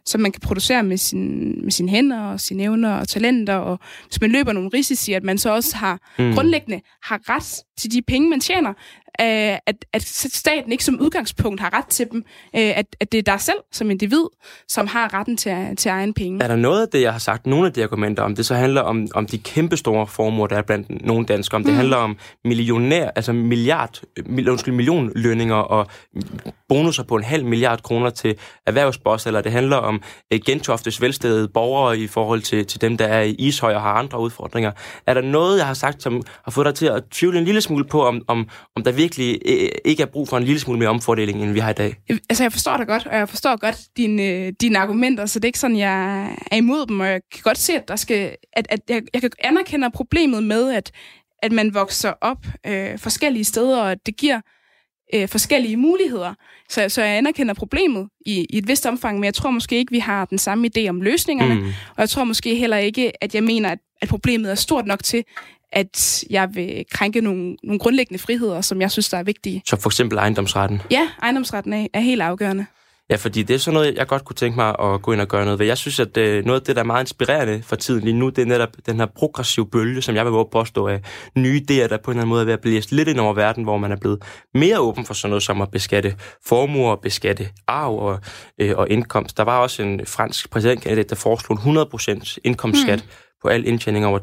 som man kan producere med, sin, med sine hænder og sine evner og talenter, og hvis man løber nogle risici, at man så også har mm. grundlæggende har ret til de penge, man tjener, at, at staten ikke som udgangspunkt har ret til dem, øh, at, at det er dig selv som individ, som har retten til, til egen penge. Er der noget af det, jeg har sagt, nogle af de argumenter, om det så handler om, om de kæmpestore formuer, der er blandt nogle danskere, om det mm. handler om millionær, altså milliard, undskyld, millionlønninger og bonusser på en halv milliard kroner til erhvervsboss, eller det handler om uh, gentoftes velstedede borgere i forhold til, til dem, der er i Ishøj og har andre udfordringer. Er der noget, jeg har sagt, som har fået dig til at tvivle en lille smule på, om, om, om der virkelig øh, ikke er brug for en lille smule mere omfordeling, end vi har i dag? Altså, jeg forstår dig godt, og jeg forstår godt dine, øh, dine argumenter, så det er ikke sådan, jeg er imod dem, og jeg kan godt se, at, der skal, at, at jeg, jeg kan anerkende problemet med, at, at man vokser op øh, forskellige steder, og at det giver øh, forskellige muligheder. Så, så jeg anerkender problemet i, i et vist omfang, men jeg tror måske ikke, vi har den samme idé om løsningerne, mm. og jeg tror måske heller ikke, at jeg mener, at, at problemet er stort nok til, at jeg vil krænke nogle, nogle grundlæggende friheder, som jeg synes, der er vigtige. Så for eksempel ejendomsretten? Ja, ejendomsretten er, er helt afgørende. Ja, fordi det er sådan noget, jeg godt kunne tænke mig at gå ind og gøre noget ved. Jeg synes, at øh, noget af det, der er meget inspirerende for tiden lige nu, det er netop den her progressive bølge, som jeg vil påstå af nye idéer, der på en eller anden måde er ved at blæse lidt ind over verden, hvor man er blevet mere åben for sådan noget som at beskatte formuer, beskatte arv og, øh, og indkomst. Der var også en fransk præsidentkandidat, der foreslog 100% indkomstskat mm på al indtjening over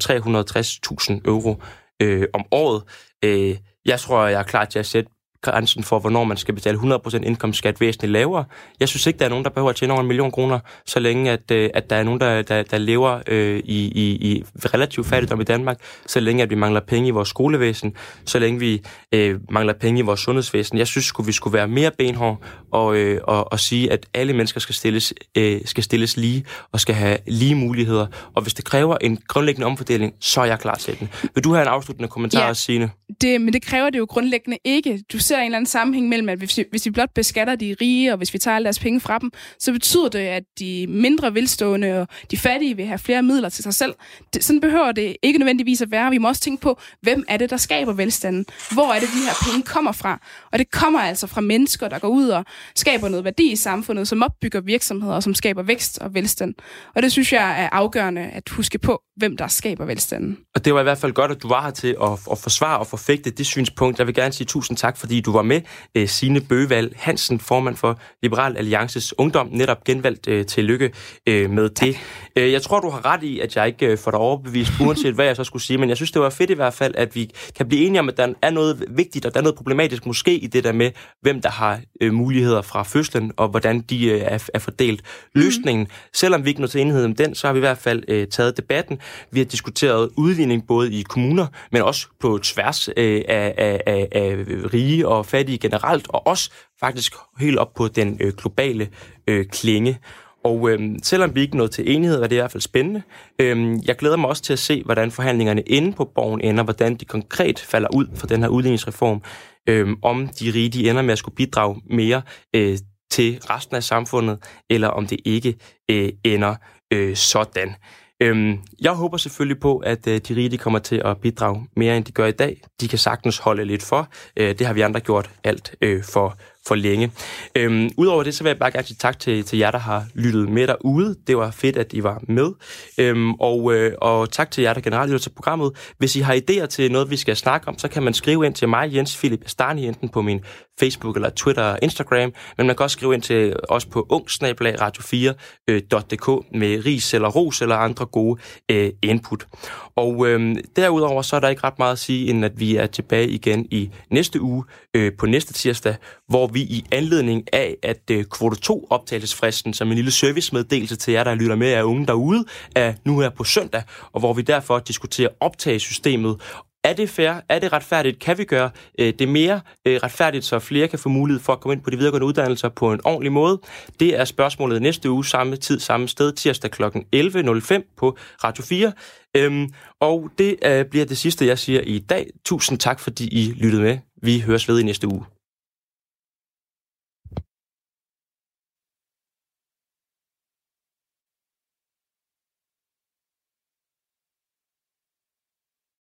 360.000 euro øh, om året. Øh, jeg tror, jeg er klar til at sætte grænsen for, hvornår man skal betale 100% indkomstskat væsentligt lavere. Jeg synes ikke, der er nogen, der behøver at tjene over en million kroner, så længe at, øh, at der er nogen, der, der, der lever øh, i, i, i relativ fattigdom i Danmark, så længe at vi mangler penge i vores skolevæsen, så længe vi øh, mangler penge i vores sundhedsvæsen. Jeg synes, at vi skulle være mere benhård og, øh, og, og sige, at alle mennesker skal stilles, øh, skal stilles lige og skal have lige muligheder. Og hvis det kræver en grundlæggende omfordeling, så er jeg klar til den. Vil du have en afsluttende kommentar, ja, Signe? Det, men det kræver det jo grundlæggende ikke. Du ser en eller anden sammenhæng mellem, at hvis vi, hvis vi blot beskatter de rige, og hvis vi tager alle deres penge fra dem, så betyder det, at de mindre velstående og de fattige vil have flere midler til sig selv. Det, sådan behøver det ikke nødvendigvis at være. Vi må også tænke på, hvem er det, der skaber velstanden? Hvor er det, de her penge kommer fra? Og det kommer altså fra mennesker, der går ud og skaber noget værdi i samfundet, som opbygger virksomheder, og som skaber vækst og velstand. Og det synes jeg er afgørende at huske på, hvem der skaber velstanden. Og det var i hvert fald godt, at du var her til at, at forsvare og forfægte det synspunkt. Jeg vil gerne sige tusind tak, fordi du var med. Øh, Signe Bøgeval Hansen, formand for Liberal Alliances Ungdom, netop genvalgt øh, til lykke øh, med tak. det. Øh, jeg tror, du har ret i, at jeg ikke øh, får dig overbevist, uanset hvad jeg så skulle sige, men jeg synes, det var fedt i hvert fald, at vi kan blive enige om, at der er noget vigtigt, og der er noget problematisk måske i det der med, hvem der har øh, muligheder fra fødslen, og hvordan de øh, er, er fordelt. Mm. Løsningen, selvom vi ikke nåede til enighed om den, så har vi i hvert fald øh, taget debatten. Vi har diskuteret udligning både i kommuner, men også på tværs øh, af, af, af, af rige og fattige generelt, og også faktisk helt op på den øh, globale øh, klinge. Og øhm, selvom vi ikke nåede til enighed, var det i hvert fald spændende. Øhm, jeg glæder mig også til at se, hvordan forhandlingerne inde på borgen ender, hvordan de konkret falder ud for den her udligningsreform, øhm, om de rige de ender med at skulle bidrage mere øh, til resten af samfundet, eller om det ikke øh, ender øh, sådan. Øhm, jeg håber selvfølgelig på, at øh, de rige de kommer til at bidrage mere, end de gør i dag. De kan sagtens holde lidt for. Øh, det har vi andre gjort alt øh, for for længe. Øhm, Udover det, så vil jeg bare gerne sige tak til, til jer, der har lyttet med derude. Det var fedt, at I var med. Øhm, og, øh, og tak til jer, der generelt lytter til programmet. Hvis I har idéer til noget, vi skal snakke om, så kan man skrive ind til mig, Jens Philip Stani, enten på min Facebook eller Twitter og Instagram, men man kan også skrive ind til os på ungsnabelagradio4.dk med ris eller ros eller andre gode øh, input. Og øh, derudover så er der ikke ret meget at sige, end at vi er tilbage igen i næste uge øh, på næste tirsdag, hvor vi i anledning af, at øh, kvote 2 optagelsesfristen som en lille servicemeddelelse til jer, der lytter med af unge derude, er nu her på søndag, og hvor vi derfor diskuterer optagesystemet er det fair? Er det retfærdigt? Kan vi gøre øh, det mere øh, retfærdigt, så flere kan få mulighed for at komme ind på de videregående uddannelser på en ordentlig måde? Det er spørgsmålet næste uge, samme tid, samme sted, tirsdag kl. 11.05 på Radio 4. Øhm, og det øh, bliver det sidste, jeg siger i dag. Tusind tak, fordi I lyttede med. Vi høres ved i næste uge.